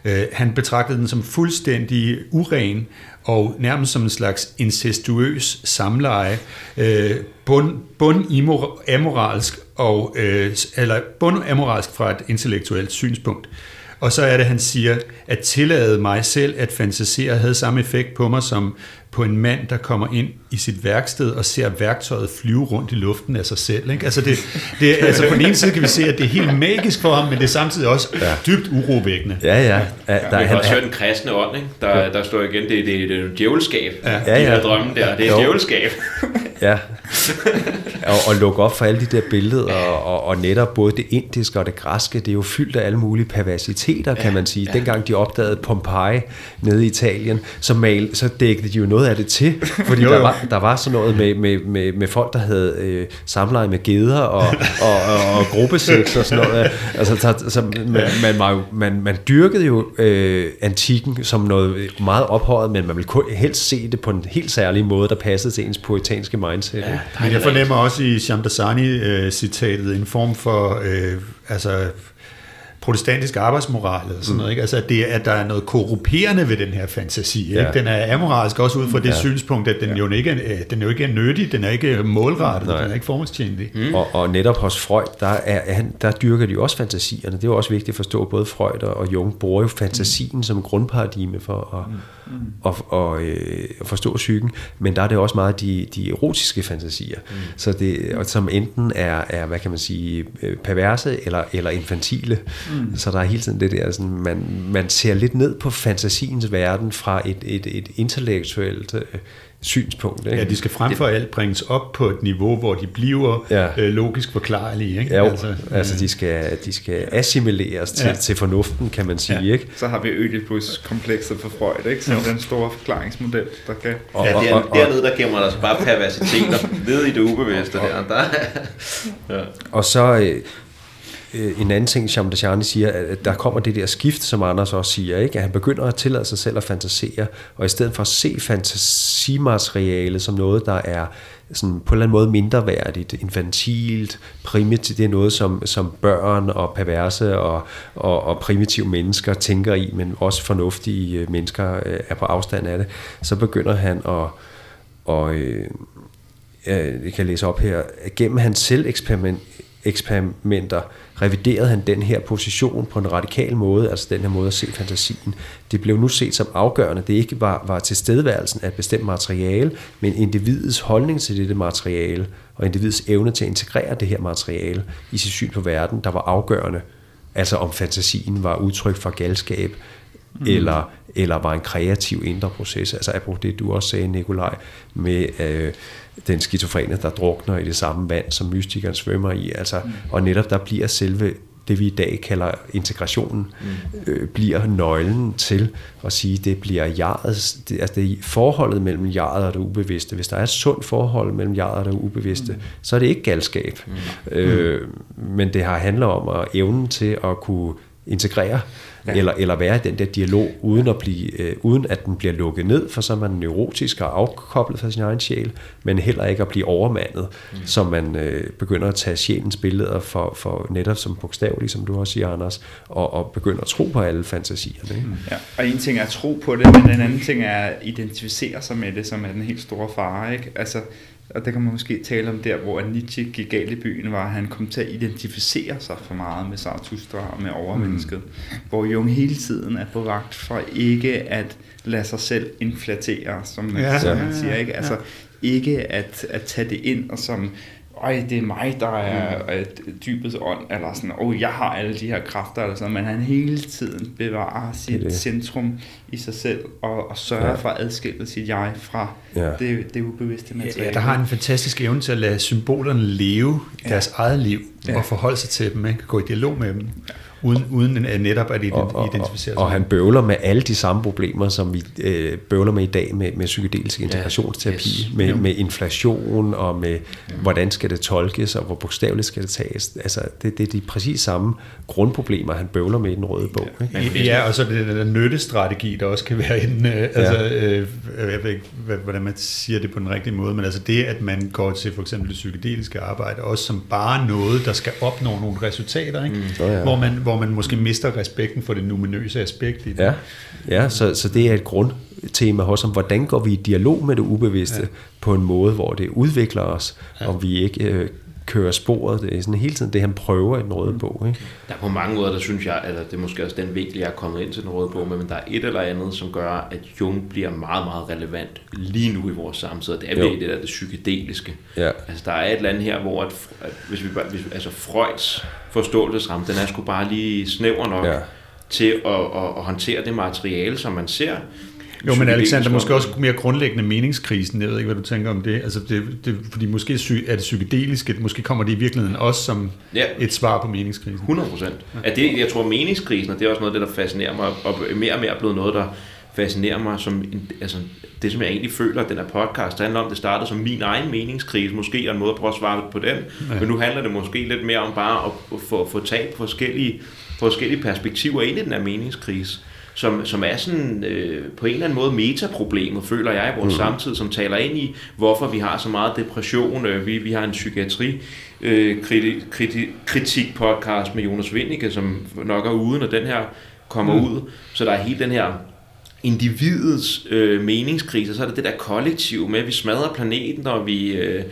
Øh, han betragtede den som fuldstændig uren og nærmest som en slags incestuøs samleje, øh, bund, bund imor- amoralsk og øh, eller bund amoralsk fra et intellektuelt synspunkt. Og så er det, han siger, at tillade mig selv at fantasere havde samme effekt på mig som på en mand, der kommer ind i sit værksted og ser værktøjet flyve rundt i luften af sig selv. Ikke? Altså, det, det, altså på den ene side kan vi se, at det er helt magisk for ham, men det er samtidig også ja. dybt urovækkende. Ja, ja. ja der, vi har også hørt den kristne ånd, ikke? Der, ja. der står igen, det, det, det er djævelskab. Ja, ja. De her drømme der, det er djævelskab. ja, og, og lukke op for alle de der billeder, og, og, og netop både det indiske og det græske, det er jo fyldt af alle mulige perversiteter, kan man sige. Dengang de opdagede Pompeji nede i Italien, så, mal, så dækkede de jo noget af det til, fordi jo, jo. Der, var, der var sådan noget med, med, med, med folk, der havde øh, samleje med geder og, og, og, og gruppesex og sådan noget. Altså, så, så man, man, var jo, man, man dyrkede jo øh, antikken som noget meget ophøjet, men man ville helst se det på en helt særlig måde, der passede til ens poetanske mindset. Ja, men jeg fornemmer også i Shamdasani-citatet øh, en form for øh, altså protestantisk arbejdsmoral eller sådan mm. noget, ikke? Altså, at, det, at der er noget korrumperende ved den her fantasi, ikke? Ja. Den er amoralsk også ud fra det ja. synspunkt, at den, ja. jo ikke er, den jo ikke er nyttig, den er ikke målrettet, Nej. den er ikke formålstjenlig. Mm. Og, og netop hos Freud, der, er, han, der dyrker de jo også fantasierne. Det er jo også vigtigt at forstå, både Freud og Jung bruger jo fantasien mm. som grundparadigme for at, mm. At, at, at, øh, forstå psyken, men der er det også meget de, de erotiske fantasier, mm. så det, og som enten er, er, hvad kan man sige, øh, perverse eller, eller infantile. Mm. Så der er hele tiden det der, sådan, man, man ser lidt ned på fantasiens verden fra et, et, et intellektuelt øh, synspunkt. Ikke? Ja, de skal frem for alt bringes op på et niveau, hvor de bliver ja. øh, logisk forklarlige. Ikke? Ja, altså, altså de, skal, de skal assimileres til, ja. til fornuften, kan man sige. Ja. Ikke? Så har vi Ødipus-komplekset for Freud, ikke? som den store forklaringsmodel, der kan... Og, ja, der, og, og, dernede, der gemmer der altså bare perversiteter nede i det ubevidste og, der. der ja. Og så... Øh, en anden ting, Shamdashani siger, at der kommer det der skift, som Anders også siger, ikke? at han begynder at tillade sig selv at fantasere, og i stedet for at se fantasimateriale som noget, der er sådan på en eller anden måde mindre værdigt, infantilt, primitivt, det er noget, som, som børn og perverse og, og, og primitive mennesker tænker i, men også fornuftige øh, mennesker øh, er på afstand af det, så begynder han at, og, øh, jeg kan læse op her, gennem hans selv eksperimenter reviderede han den her position på en radikal måde, altså den her måde at se fantasien. Det blev nu set som afgørende. Det ikke var, var tilstedeværelsen af et bestemt materiale, men individets holdning til dette materiale, og individets evne til at integrere det her materiale i sit syn på verden, der var afgørende. Altså om fantasien var udtryk for galskab, mm. eller, eller var en kreativ indre proces. Altså apropos det, du også sagde, Nikolaj, med øh, den skizofrene, der drukner i det samme vand, som mystikeren svømmer i. Altså, mm. Og netop der bliver selve det vi i dag kalder integrationen, mm. øh, bliver nøglen til at sige, det bliver jaret, det, altså det forholdet mellem jaret og det ubevidste. Hvis der er et sundt forhold mellem jaret og det ubevidste, mm. så er det ikke galskab. Mm. Øh, men det har handler om at evnen til at kunne integrere ja. eller, eller være i den der dialog, uden at, blive, øh, uden at den bliver lukket ned, for så er man neurotisk og afkoblet fra sin egen sjæl, men heller ikke at blive overmandet, mm. så man øh, begynder at tage sjælens billeder for, for netop som bogstaveligt, som du også siger, Anders, og, og begynder at tro på alle fantasierne. Ikke? Mm. Ja. Og en ting er at tro på det, men en anden ting er at identificere sig med det, som er den helt store fare. Ikke? Altså, og det kan man måske tale om der, hvor Nietzsche gik galt i byen, var, at han kom til at identificere sig for meget med Zarathustra og med overmennesket. Mm. Hvor Jung hele tiden er på vagt for ikke at lade sig selv inflatere, som man, ja, som man siger. Ikke? Altså ikke at, at tage det ind og som ej, det er mig, der er mm. dybets ånd, eller sådan, oh, jeg har alle de her kræfter, eller sådan, men han hele tiden bevarer sit det. centrum i sig selv, og, og sørger ja. for at adskille sit jeg fra ja. det, det ubevidste materiale. Ja, der har en fantastisk evne til at lade symbolerne leve i ja. deres eget liv, ja. og forholde sig til dem, ikke? gå i dialog med dem uden, uden netop at identificere sig. Og, og, og han bøvler med alle de samme problemer, som vi øh, bøvler med i dag med, med psykedelisk integrationsterapi, ja, yes. med, med inflation og med, ja. hvordan skal det tolkes, og hvor bogstaveligt skal det tages. Altså, det, det er de præcis samme grundproblemer, han bøvler med i den røde bog. Ja, ikke? ja og så det der nyttestrategi, der også kan være en, øh, altså, øh, jeg ved ikke, hvordan man siger det på den rigtige måde, men altså det, at man går til for eksempel det psykedeliske arbejde, også som bare noget, der skal opnå nogle resultater, ikke? Mm. Oh, ja. hvor man, hvor hvor man måske mister respekten for det numinøse aspekt i det. Ja, ja så, så det er et grundtema hos ham. Hvordan går vi i dialog med det ubevidste ja. på en måde, hvor det udvikler os, ja. og vi ikke øh, kører sporet. Det er sådan hele tiden det, han prøver i den røde bog. Ikke? Der er på mange måder, der synes jeg, at det er måske også den vinkel, jeg er kommet ind til den røde bog, men der er et eller andet, som gør, at Jung bliver meget, meget relevant lige nu i vores samtid, og det er ved det der det psykedeliske. Ja. Altså, der er et eller andet her, hvor at, at hvis vi, hvis, altså Freuds forståelsesramme, den er sgu bare lige snæver nok ja. til at, at, at, håndtere det materiale, som man ser. Jo, men Alexander, måske også mere grundlæggende meningskrisen. Jeg ved ikke, hvad du tænker om det. Altså, det, det fordi måske sy- er det psykedeliske, måske kommer det i virkeligheden også som Ja. et svar på meningskrisen. 100 procent. Ja. Det, jeg tror, meningskrisen, og det er også noget af det, der fascinerer mig, og mere og mere er blevet noget, der fascinerer mig, som en, altså, det, som jeg egentlig føler, at den her podcast handler om, det startede som min egen meningskrise, måske, og en måde at prøve at svare på den, ja. men nu handler det måske lidt mere om bare at, at få, få tag på forskellige, forskellige perspektiver ind i den her meningskrise, som, som er sådan øh, på en eller anden måde metaproblemet, føler jeg i vores mm. samtid, som taler ind i, hvorfor vi har så meget depression. Øh, vi, vi har en psykiatri øh, kriti, kriti, kritik podcast med Jonas Vindike, som nok er ude, når den her kommer mm. ud. Så der er hele den her individets øh, meningskrise, og så er det det der kollektiv med, at vi smadrer planeten, og vi... Øh,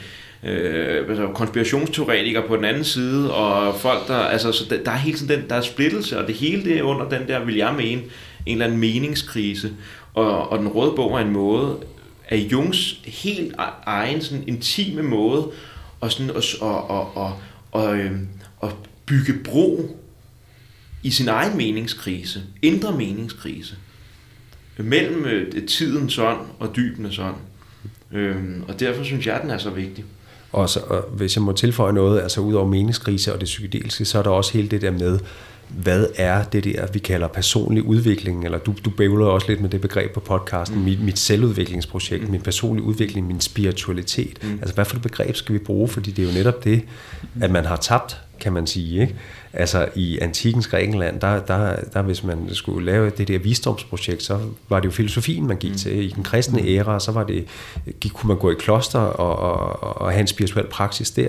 øh, altså konspirationsteoretikere på den anden side, og folk, der, altså, så der, der er hele tiden den, der er splittelse, og det hele det er under den der, vil jeg mene, en eller anden meningskrise, og, og den røde bog er en måde, af Jungs helt e-, egen sådan intime måde, og sådan, og, og, og, og, øhm, og, og bygge bro i sin egen meningskrise, indre meningskrise, mellem øh, tidens ånd og dybenes ånd. Øhm, og derfor synes jeg, at den er så vigtig. Og, så, og hvis jeg må tilføje noget, altså ud over meningskrise og det psykedeliske, så er der også hele det der med, hvad er det der, vi kalder personlig udvikling, eller du, du bævler også lidt med det begreb på podcasten, mm. mit, mit selvudviklingsprojekt, mm. min personlige udvikling, min spiritualitet. Mm. Altså hvad for et begreb skal vi bruge, fordi det er jo netop det, at man har tabt, kan man sige. Ikke? Altså i antikens Grækenland, der, der, der hvis man skulle lave det der visdomsprojekt, så var det jo filosofien, man gik mm. til. I den kristne æra, så var det, gik, kunne man gå i kloster og, og, og have en spirituel praksis der.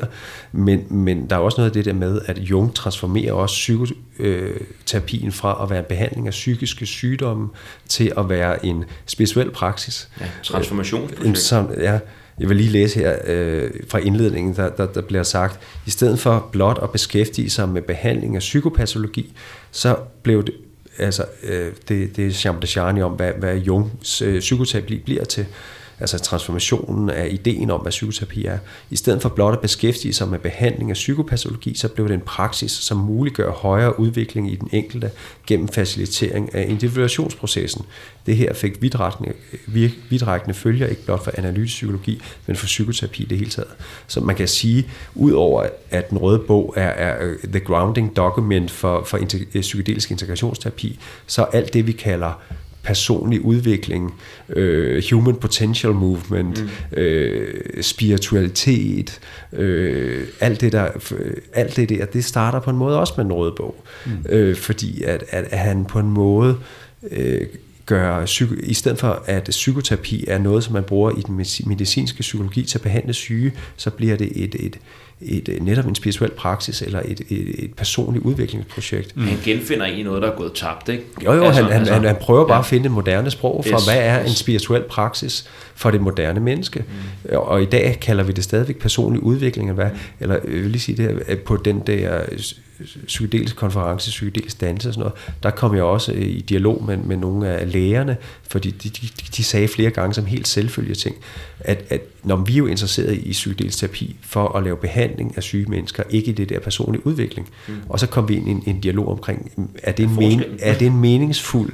Men, men der er også noget af det der med, at Jung transformerer også psykoterapien fra at være en behandling af psykiske sygdomme til at være en spirituel praksis. Ja, transformationsprojekt. En som, ja, jeg vil lige læse her øh, fra indledningen, der, der, der bliver sagt, i stedet for blot at beskæftige sig med behandling af psykopatologi, så blev det, altså øh, det, det er Jean Dechani om, hvad, hvad Jungs øh, psykoterapi bliver til, altså transformationen af ideen om, hvad psykoterapi er. I stedet for blot at beskæftige sig med behandling af psykopatologi, så blev det en praksis, som muliggør højere udvikling i den enkelte gennem facilitering af individuationsprocessen. Det her fik vidtrækkende, vidtrækkende følger, ikke blot for analytisk psykologi, men for psykoterapi i det hele taget. Så man kan sige, udover at den røde bog er, er the grounding document for, for integ- psykedelisk integrationsterapi, så alt det, vi kalder personlig udvikling, øh, human potential movement, mm. øh, spiritualitet, øh, alt det der, øh, alt det der, det starter på en måde også med en rød bog, mm. øh, fordi at, at, at han på en måde øh, gør, psyko, i stedet for at psykoterapi er noget, som man bruger i den medici- medicinske psykologi til at behandle syge, så bliver det et, et, et, et netop en spirituel praksis eller et, et, et personligt udviklingsprojekt. Mm. Han genfinder egentlig noget, der er gået tabt, ikke? Jo, jo, altså, han, han, han, han prøver bare ja. at finde et moderne sprog for, Yes, hvad er yes. en spirituel praksis for det moderne menneske. Mm. Og, og i dag kalder vi det stadigvæk personlig udvikling, eller, hvad, eller jeg vil lige sige det, at på den der psykedelisk konference, psykedelisk danse og sådan noget, der kom jeg også i dialog med, med nogle af lægerne, fordi de, de, de sagde flere gange som helt selvfølgelige ting, at, at når vi er jo interesseret i psykedelisk terapi for at lave behandling af syge mennesker, ikke i det der personlige udvikling. Mm. Og så kom vi ind i en, en dialog omkring, er det en, men, er det en meningsfuld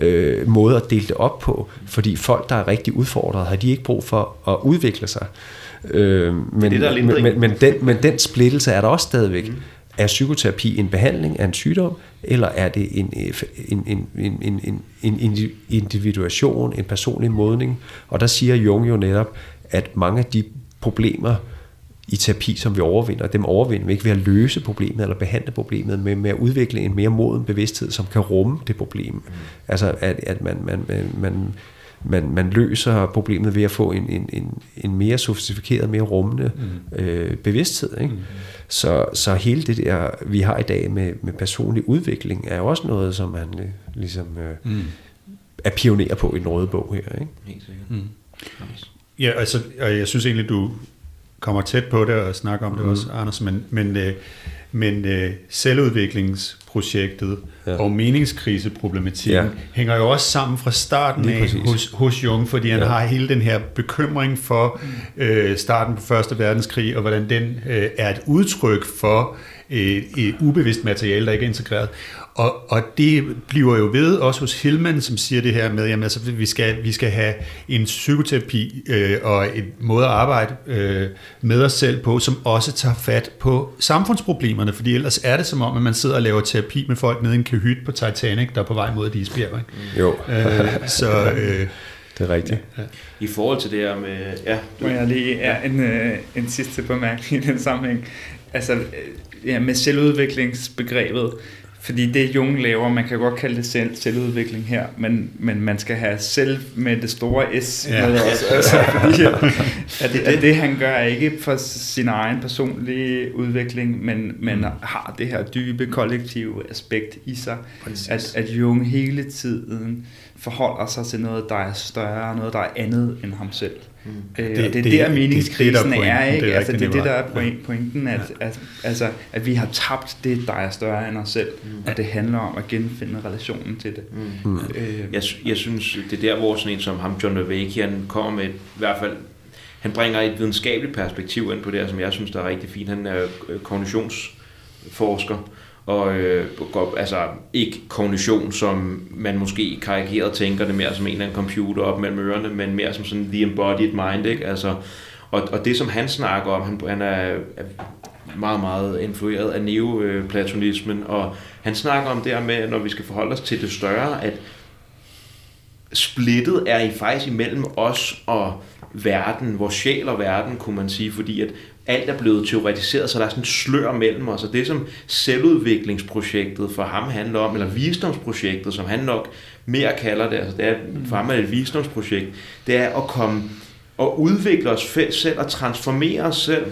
øh, måde at dele det op på? Fordi folk, der er rigtig udfordret, har de ikke brug for at udvikle sig. Øh, men, det, der er men, men, men, den, men den splittelse er der også stadigvæk. Mm. Er psykoterapi en behandling af en sygdom, eller er det en, en, en, en, en, en individuation, en personlig modning? Og der siger Jung jo netop, at mange af de problemer i terapi, som vi overvinder, dem overvinder vi ikke ved at løse problemet eller behandle problemet, men med at udvikle en mere moden bevidsthed, som kan rumme det problem. Mm. Altså at, at man, man, man, man man, man løser problemet ved at få en, en, en, en mere sofistikeret, mere rummende mm. øh, bevidsthed. Ikke? Mm. Så, så hele det der, vi har i dag med, med personlig udvikling, er jo også noget, som man øh, ligesom øh, mm. er pioner på i den røde bog her. Ikke? Helt sikkert. Mm. Ja, altså, og jeg synes egentlig, du kommer tæt på det og snakker om mm. det også, Anders, men, men, øh, men øh, selvudviklingsprojektet ja. og meningskriseproblematikken ja. hænger jo også sammen fra starten af hos, hos Jung, fordi han ja. har hele den her bekymring for øh, starten på Første Verdenskrig, og hvordan den øh, er et udtryk for et, et ubevidst materiale, der ikke er integreret. Og, og det bliver jo ved også hos Hillman, som siger det her med, at altså, vi, skal, vi skal have en psykoterapi øh, og en måde at arbejde øh, med os selv på, som også tager fat på samfundsproblemerne, fordi ellers er det som om, at man sidder og laver terapi med folk nede i en kahyt på Titanic, der er på vej mod et isbjerg. Ikke? Jo. Øh, så... Øh, det er rigtigt. Ja. I forhold til det her med... Ja, du... Må jeg lige... Ja, en, øh, en sidste bemærkning i den sammenhæng. Altså, øh, ja, med selvudviklingsbegrebet, fordi det Jung laver, man kan godt kalde det selv, selvudvikling her, men, men man skal have selv med det store S ja. med også. Altså, fordi at, det, at det han gør er ikke for sin egen personlige udvikling, men, men har det her dybe kollektive aspekt i sig. At, at Jung hele tiden forholder sig til noget, der er større, noget, der er andet end ham selv. Mm. Øh, det, og det er der meningskrisen det, det, er, ikke? Det er, altså, det er det, der er point, pointen, at, ja. at, altså, at vi har tabt det, der er større end os selv, mm. at det handler om at genfinde relationen til det. Mm. Mm. Øh, jeg, jeg synes, det er der, hvor sådan en som ham, John Levake, kommer med et, i hvert fald han bringer et videnskabeligt perspektiv ind på det, som jeg synes, der er rigtig fint. Han er kognitionsforsker, og øh, går, altså ikke kognition, som man måske karikeret tænker det mere som en eller anden computer op mellem ørerne, men mere som sådan the embodied mind, ikke? Altså, og, og det som han snakker om, han, han er, er meget, meget influeret af neoplatonismen, og han snakker om det her med, når vi skal forholde os til det større, at splittet er i faktisk imellem os og verden, vores sjæl og verden, kunne man sige, fordi at alt er blevet teoretiseret, så der er sådan en slør mellem os, og det som selvudviklingsprojektet for ham handler om, eller visdomsprojektet, som han nok mere kalder det, altså det er for ham er det et visdomsprojekt, det er at komme og udvikle os selv og transformere os selv,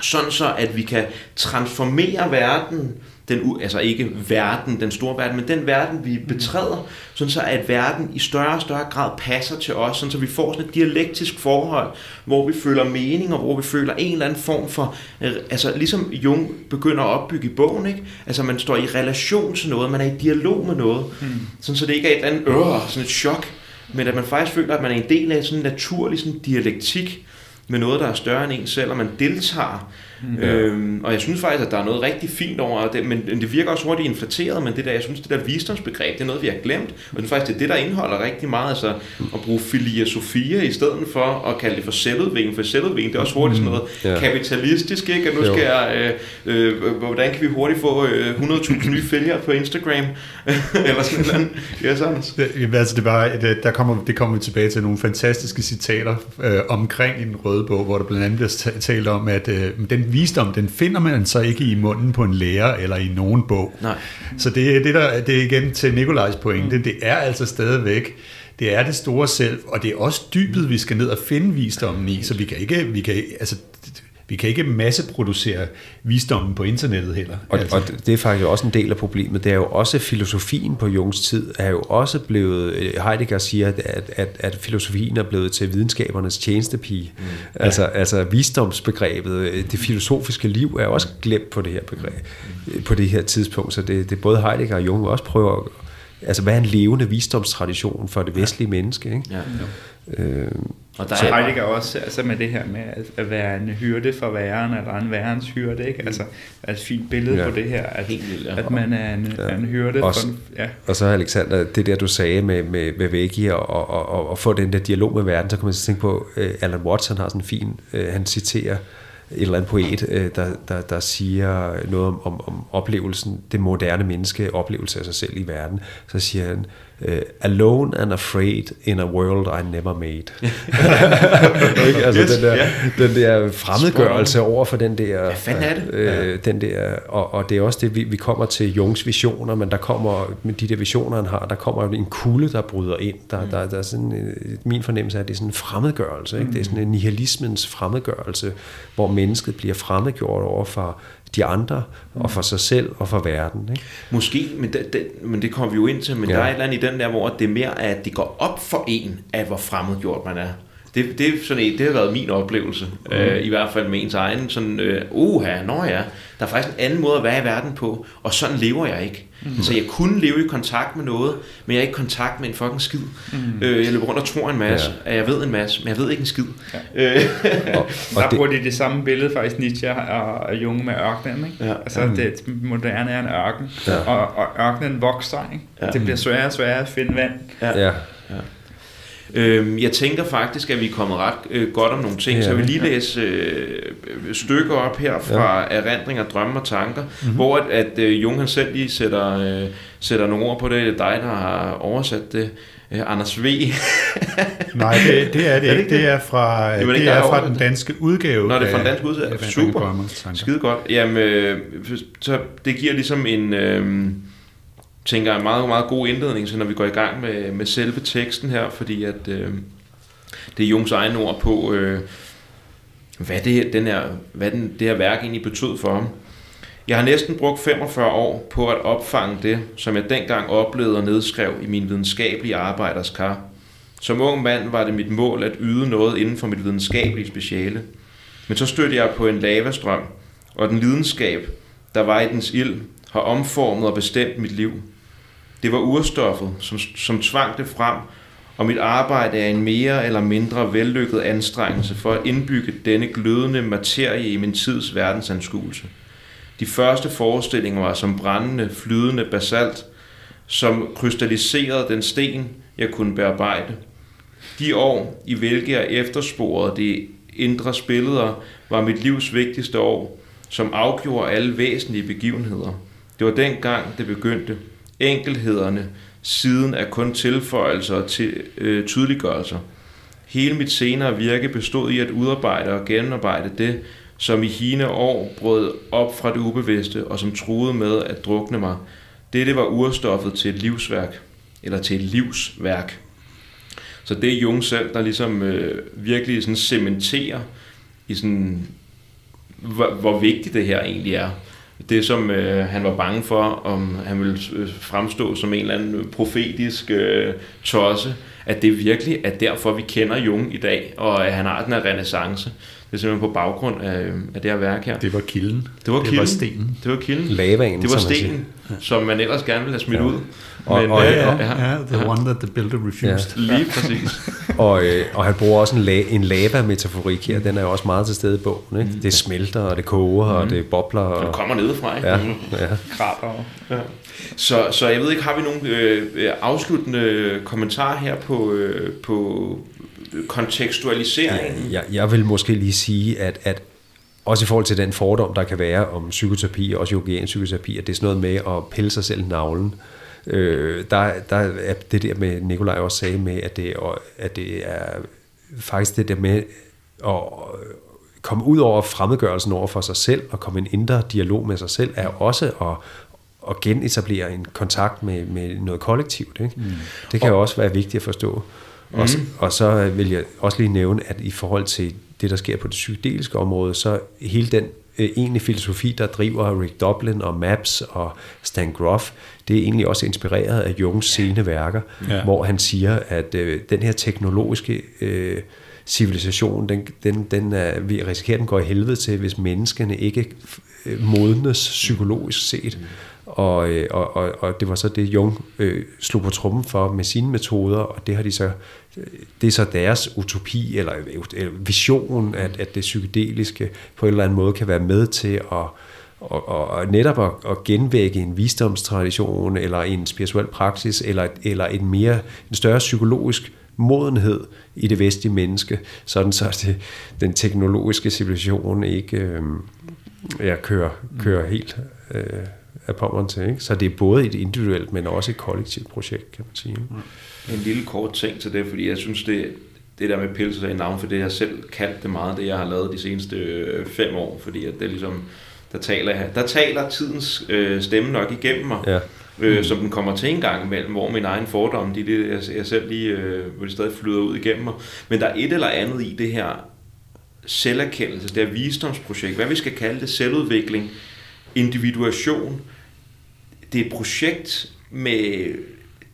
sådan så at vi kan transformere verden, den, altså ikke verden, den store verden, men den verden, vi betræder, sådan så at verden i større og større grad passer til os, sådan så vi får sådan et dialektisk forhold, hvor vi føler mening, og hvor vi føler en eller anden form for, øh, altså ligesom Jung begynder at opbygge i bogen, ikke? altså man står i relation til noget, man er i dialog med noget, mm. sådan så det ikke er et eller andet øh, sådan et chok, men at man faktisk føler, at man er en del af sådan en naturlig sådan dialektik, med noget, der er større end en selv, og man deltager Mm. Øhm, og jeg synes faktisk, at der er noget rigtig fint over det, men det virker også hurtigt inflateret, men det der, jeg synes, det der visdomsbegreb, det er noget, vi har glemt. Og det er faktisk det, det, der indeholder rigtig meget, altså at bruge filia sofia i stedet for at kalde det for selvudvikling, for selvudvikling, det er også hurtigt sådan noget mm. ja. kapitalistisk, ikke? At nu skal jeg, øh, øh, hvordan kan vi hurtigt få øh, 100.000 nye følgere på Instagram? Eller sådan noget. Ja, sådan. Det, altså, det, var, det, der kommer, det kommer vi tilbage til nogle fantastiske citater øh, omkring i den røde bog, hvor der blandt andet bliver talt om, at øh, den visdom, den finder man så ikke i munden på en lærer eller i nogen bog. Nej. Så det er det, der, det er igen til Nikolajs pointe. Mm. Det er altså stadigvæk det er det store selv, og det er også dybet, vi skal ned og finde visdommen i, så vi kan ikke, vi kan, altså, vi kan ikke masseproducere visdommen på internettet heller. Og, altså. og det er faktisk også en del af problemet. Det er jo også filosofien på Jungs tid, er jo også blevet, øh, Heidegger siger, at, at, at filosofien er blevet til videnskabernes tjenestepige. Mm. Altså, ja. altså visdomsbegrebet, øh, det filosofiske liv er også glemt på det her begreb, mm. på det her tidspunkt. Så det, det både Heidegger og Jung også prøver altså hvad er en levende visdomstradition for det vestlige ja. menneske, ikke? Ja. Øh, og der så er Heidegger også altså med det her med at være en hyrde for væren, eller en værens hyrde, ikke? Altså, er et fint billede ja. på det her, at, Helt vildt, ja. at man er en, ja. en hyrde. Også, for en, ja. Og så Alexander, det der du sagde med, med, med Væggi og, og, og, og, få den der dialog med verden, så kan man tænke på, uh, Alan Watson har sådan en fin, uh, han citerer et eller andet poet, uh, der, der, der siger noget om, om, om oplevelsen, det moderne menneske oplevelse af sig selv i verden. Så siger han, uh, alone and afraid in a world I never made. altså yes, den, der, yeah. den der fremmedgørelse over for den der... Hvad fanden er det? Øh, ja. den der og, og det er også det, vi, vi kommer til Jungs visioner, men der kommer, med de der visioner, han har, der kommer en kulde, der bryder ind. Der, mm. der, der er sådan, øh, min fornemmelse er, at det er sådan en fremmedgørelse. Ikke? Mm. Det er sådan en nihilismens fremmedgørelse, hvor mennesket bliver fremmedgjort over for de andre, mm. og for sig selv, og for verden. Ikke? Måske, men det, det, men det kommer vi jo ind til, men ja. der er et eller andet i den der, hvor det er mere, at det går op for en, af hvor fremmedgjort man er. Det, det, sådan et, det har været min oplevelse, mm. øh, i hvert fald med ens egen, sådan, øh, uha, når ja, der er faktisk en anden måde at være i verden på, og sådan lever jeg ikke. Mm. Så jeg kunne leve i kontakt med noget, men jeg er ikke i kontakt med en fucking skid. Mm. Øh, jeg løber rundt og tror en masse, ja. at jeg ved en masse, men jeg ved ikke en skid. Ja. Øh. og, og der bruger de det samme billede faktisk Nietzsche og Jung med ørkenen. Ikke? Ja. Altså mm. det moderne er en ørken, ja. og, og ørkenen vokser. Ikke? Ja. Det bliver sværere og sværere at finde vand. Ja. ja. ja. Øhm, jeg tænker faktisk, at vi er kommet ret øh, godt om nogle ting, ja, så jeg vil lige læse øh, stykker op her fra ja. erindringer, drømme og tanker, mm-hmm. hvor at, at øh, Jung han selv lige sætter, øh, sætter nogle ord på det. Det er dig, der har oversat det. Øh, Anders V. Nej, det, det er det ikke. Det er fra, det, det er fra den danske udgave. Nå, det er fra den danske udgave. Super. Skide godt. Jamen, øh, så det giver ligesom en... Øh, tænker jeg, en meget, meget god indledning, så når vi går i gang med, med selve teksten her, fordi at øh, det er Jungs egen ord på, øh, hvad, det, den her, hvad den, det her værk egentlig betød for ham. Jeg har næsten brugt 45 år på at opfange det, som jeg dengang oplevede og nedskrev i min videnskabelige arbejderskar. Som ung mand var det mit mål at yde noget inden for mit videnskabelige speciale. Men så stødte jeg på en lavastrøm, og den lidenskab, der var i dens ild, har omformet og bestemt mit liv – det var urstoffet, som, som tvang det frem, og mit arbejde er en mere eller mindre vellykket anstrengelse for at indbygge denne glødende materie i min tids verdensanskuelse. De første forestillinger var som brændende, flydende basalt, som krystalliserede den sten, jeg kunne bearbejde. De år, i hvilke jeg eftersporede de indre spilleder, var mit livs vigtigste år, som afgjorde alle væsentlige begivenheder. Det var dengang, det begyndte – enkelhederne, siden er kun tilføjelser og til, øh, tydeliggørelser. Hele mit senere virke bestod i at udarbejde og gennemarbejde det, som i hine år brød op fra det ubevidste og som truede med at drukne mig. Dette var urstoffet til et livsværk, eller til et livsværk. Så det er Jung selv, der ligesom øh, virkelig sådan cementerer i sådan, hvor, hvor vigtigt det her egentlig er det, som øh, han var bange for, om han ville øh, fremstå som en eller anden profetisk øh, tosse, at det virkelig er derfor, vi kender Jung i dag, og at han har den her renaissance. Det er simpelthen på baggrund af, af det her værk her. Det var kilden. Det var, det kilden. var stenen. Det var kilden. Lavaen, Det var stenen, som, som man ellers gerne ville have smidt ja. ud. Og, Men, og, ja, ja, ja, the ja. one that the builder refused. Ja. Lige præcis. og, øh, og han bruger også en, la- en lava-metaforik her, den er også meget til stede i bogen. Ikke? Mm. Det smelter, og det koger, mm. og det bobler. Og... Det kommer nedefra, ikke? Ja, mm. ja. Krater. Ja. Så, så jeg ved ikke, har vi nogle øh, øh, afsluttende kommentarer her på, øh, på kontekstualisering? Jeg, jeg vil måske lige sige, at, at også i forhold til den fordom, der kan være om psykoterapi, også yogiansk psykoterapi, at det er sådan noget med at pille sig selv navlen. Øh, der, der er det der med, Nikolaj også sagde med, at det, at det er faktisk det der med at komme ud over fremmedgørelsen over for sig selv, og komme en indre dialog med sig selv, er også at, at genetablere en kontakt med, med noget kollektivt. Ikke? Mm. Det kan og, jo også være vigtigt at forstå. Mm. Og, og så vil jeg også lige nævne, at i forhold til det, der sker på det psykedeliske område, så hele den øh, egentlig filosofi, der driver Rick Doblin og Maps og Stan Groff, det er egentlig også inspireret af Jungs sene værker, ja. hvor han siger, at øh, den her teknologiske øh, civilisation, den, den, den er, vi risikerer, den går i helvede til, hvis menneskene ikke øh, modnes psykologisk set. Mm. Og, øh, og, og, og det var så det, Jung øh, slog på trummen for med sine metoder, og det har de så øh, det er så deres utopi eller, øh, eller vision, at, at det psykedeliske på en eller anden måde kan være med til at og, og, og netop at, at genvække en visdomstradition eller en spirituel praksis eller, eller en mere en større psykologisk modenhed i det vestlige menneske, sådan så det, den teknologiske civilisation ikke øh, ja, kører, kører helt øh, af pommeren til. Ikke? Så det er både et individuelt, men også et kollektivt projekt, kan man sige. En lille kort ting til det, fordi jeg synes, det, det der med pelse i navn, for det jeg selv kaldt det meget, det jeg har lavet de seneste øh, fem år, fordi at det ligesom, der taler, der taler tidens øh, stemme nok igennem mig, ja. øh, mm. som den kommer til en gang imellem, hvor min egen fordom, de, det, jeg, jeg selv lige, øh, hvor de stadig flyder ud igennem mig. Men der er et eller andet i det her selverkendelse, det her visdomsprojekt, hvad vi skal kalde det, selvudvikling, individuation, det er et projekt med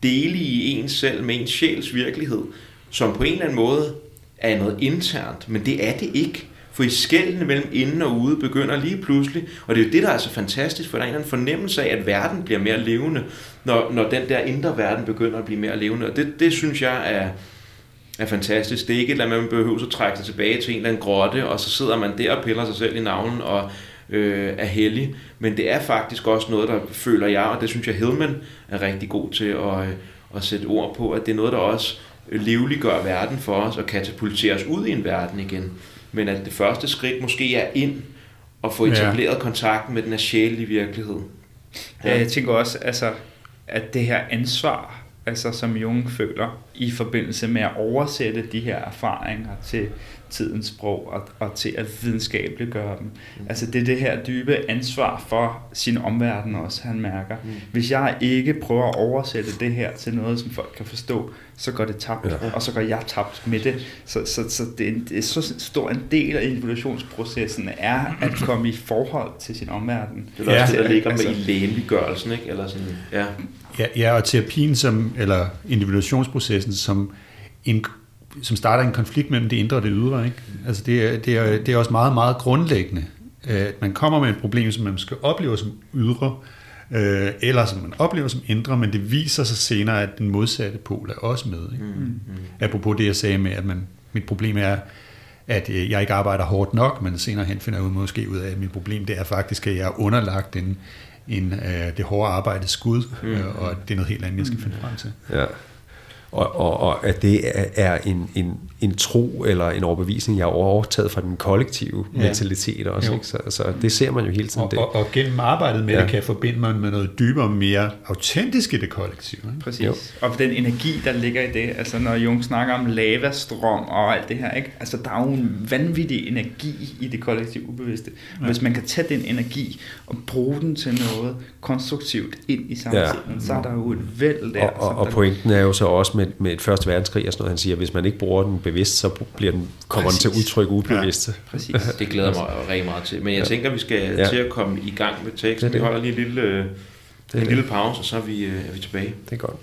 dele i ens selv, med en sjæls virkelighed, som på en eller anden måde er noget internt, men det er det ikke. For i skældene mellem inden og ude begynder lige pludselig, og det er jo det, der er så fantastisk, for der er en eller anden fornemmelse af, at verden bliver mere levende, når, når den der indre verden begynder at blive mere levende. Og det, det synes jeg er, er fantastisk. Det er ikke et eller andet, man behøver at trække sig tilbage til en eller anden grotte, og så sidder man der og piller sig selv i navlen og øh, er hellig. Men det er faktisk også noget, der føler jeg, og det synes jeg Hillman er rigtig god til at, øh, at sætte ord på, at det er noget, der også livliggør verden for os og katapulterer os ud i en verden igen. Men at det første skridt måske er ind og få etableret ja. kontakten med den sjælelige virkelighed. Ja. Jeg tænker også, altså, at det her ansvar, altså som Jung føler i forbindelse med at oversætte de her erfaringer til tidens sprog og, og til at videnskabeligt gøre dem. Mm. Altså det er det her dybe ansvar for sin omverden også, han mærker. Mm. Hvis jeg ikke prøver at oversætte det her til noget, som folk kan forstå, så går det tabt, ja. og så går jeg tabt med det. Så, så, så det, er en, det er så stor en del af evolutionsprocessen er at komme i forhold til sin omverden. Det er ja, også det, der ligger altså, med i lægeliggørelsen, ikke? Eller sådan, ja. Ja, ja, og terapien som, eller individuationsprocessen som en som starter en konflikt mellem det indre og det ydre. Ikke? Altså det, er, det, er, det er også meget, meget grundlæggende, at man kommer med et problem, som man skal opleve som ydre, øh, eller som man oplever som indre, men det viser sig senere, at den modsatte pol er også med. Ikke? Mm, mm. Apropos det, jeg sagde med, at man, mit problem er, at øh, jeg ikke arbejder hårdt nok, men senere hen finder jeg ud, måske ud af, at mit problem det er faktisk, at jeg er underlagt en, en, uh, det hårde arbejde skud, mm. øh, og det er noget helt andet, jeg skal finde frem til. Ja og, og, og at det er en, en, en tro eller en overbevisning, jeg har overtaget fra den kollektive ja. mentalitet også. Ikke? Så, så det ser man jo hele tiden. Og, og, og gennem arbejdet med ja. det, kan jeg forbinde mig med noget dybere, mere autentisk i det kollektive. Ikke? Præcis. Jo. Og den energi, der ligger i det, altså når Jung snakker om lavastrøm og alt det her, ikke? altså der er jo en vanvittig energi i det kollektive ubevidste. Ja. Hvis man kan tage den energi og bruge den til noget konstruktivt ind i samtiden, ja. så er der jo et væld der. Og, og, og pointen er jo så også med, med et første verdenskrig og sådan noget, han siger, at hvis man ikke bruger den bevidst, så bliver den, kommer Præcis. den til udtryk ubevidst. Ja. Præcis. Det glæder mig rigtig meget til. Men jeg ja. tænker, vi skal ja. til at komme i gang med teksten. Vi holder lige en lille, en lille pause, og så er vi, øh, er vi tilbage. Det er godt.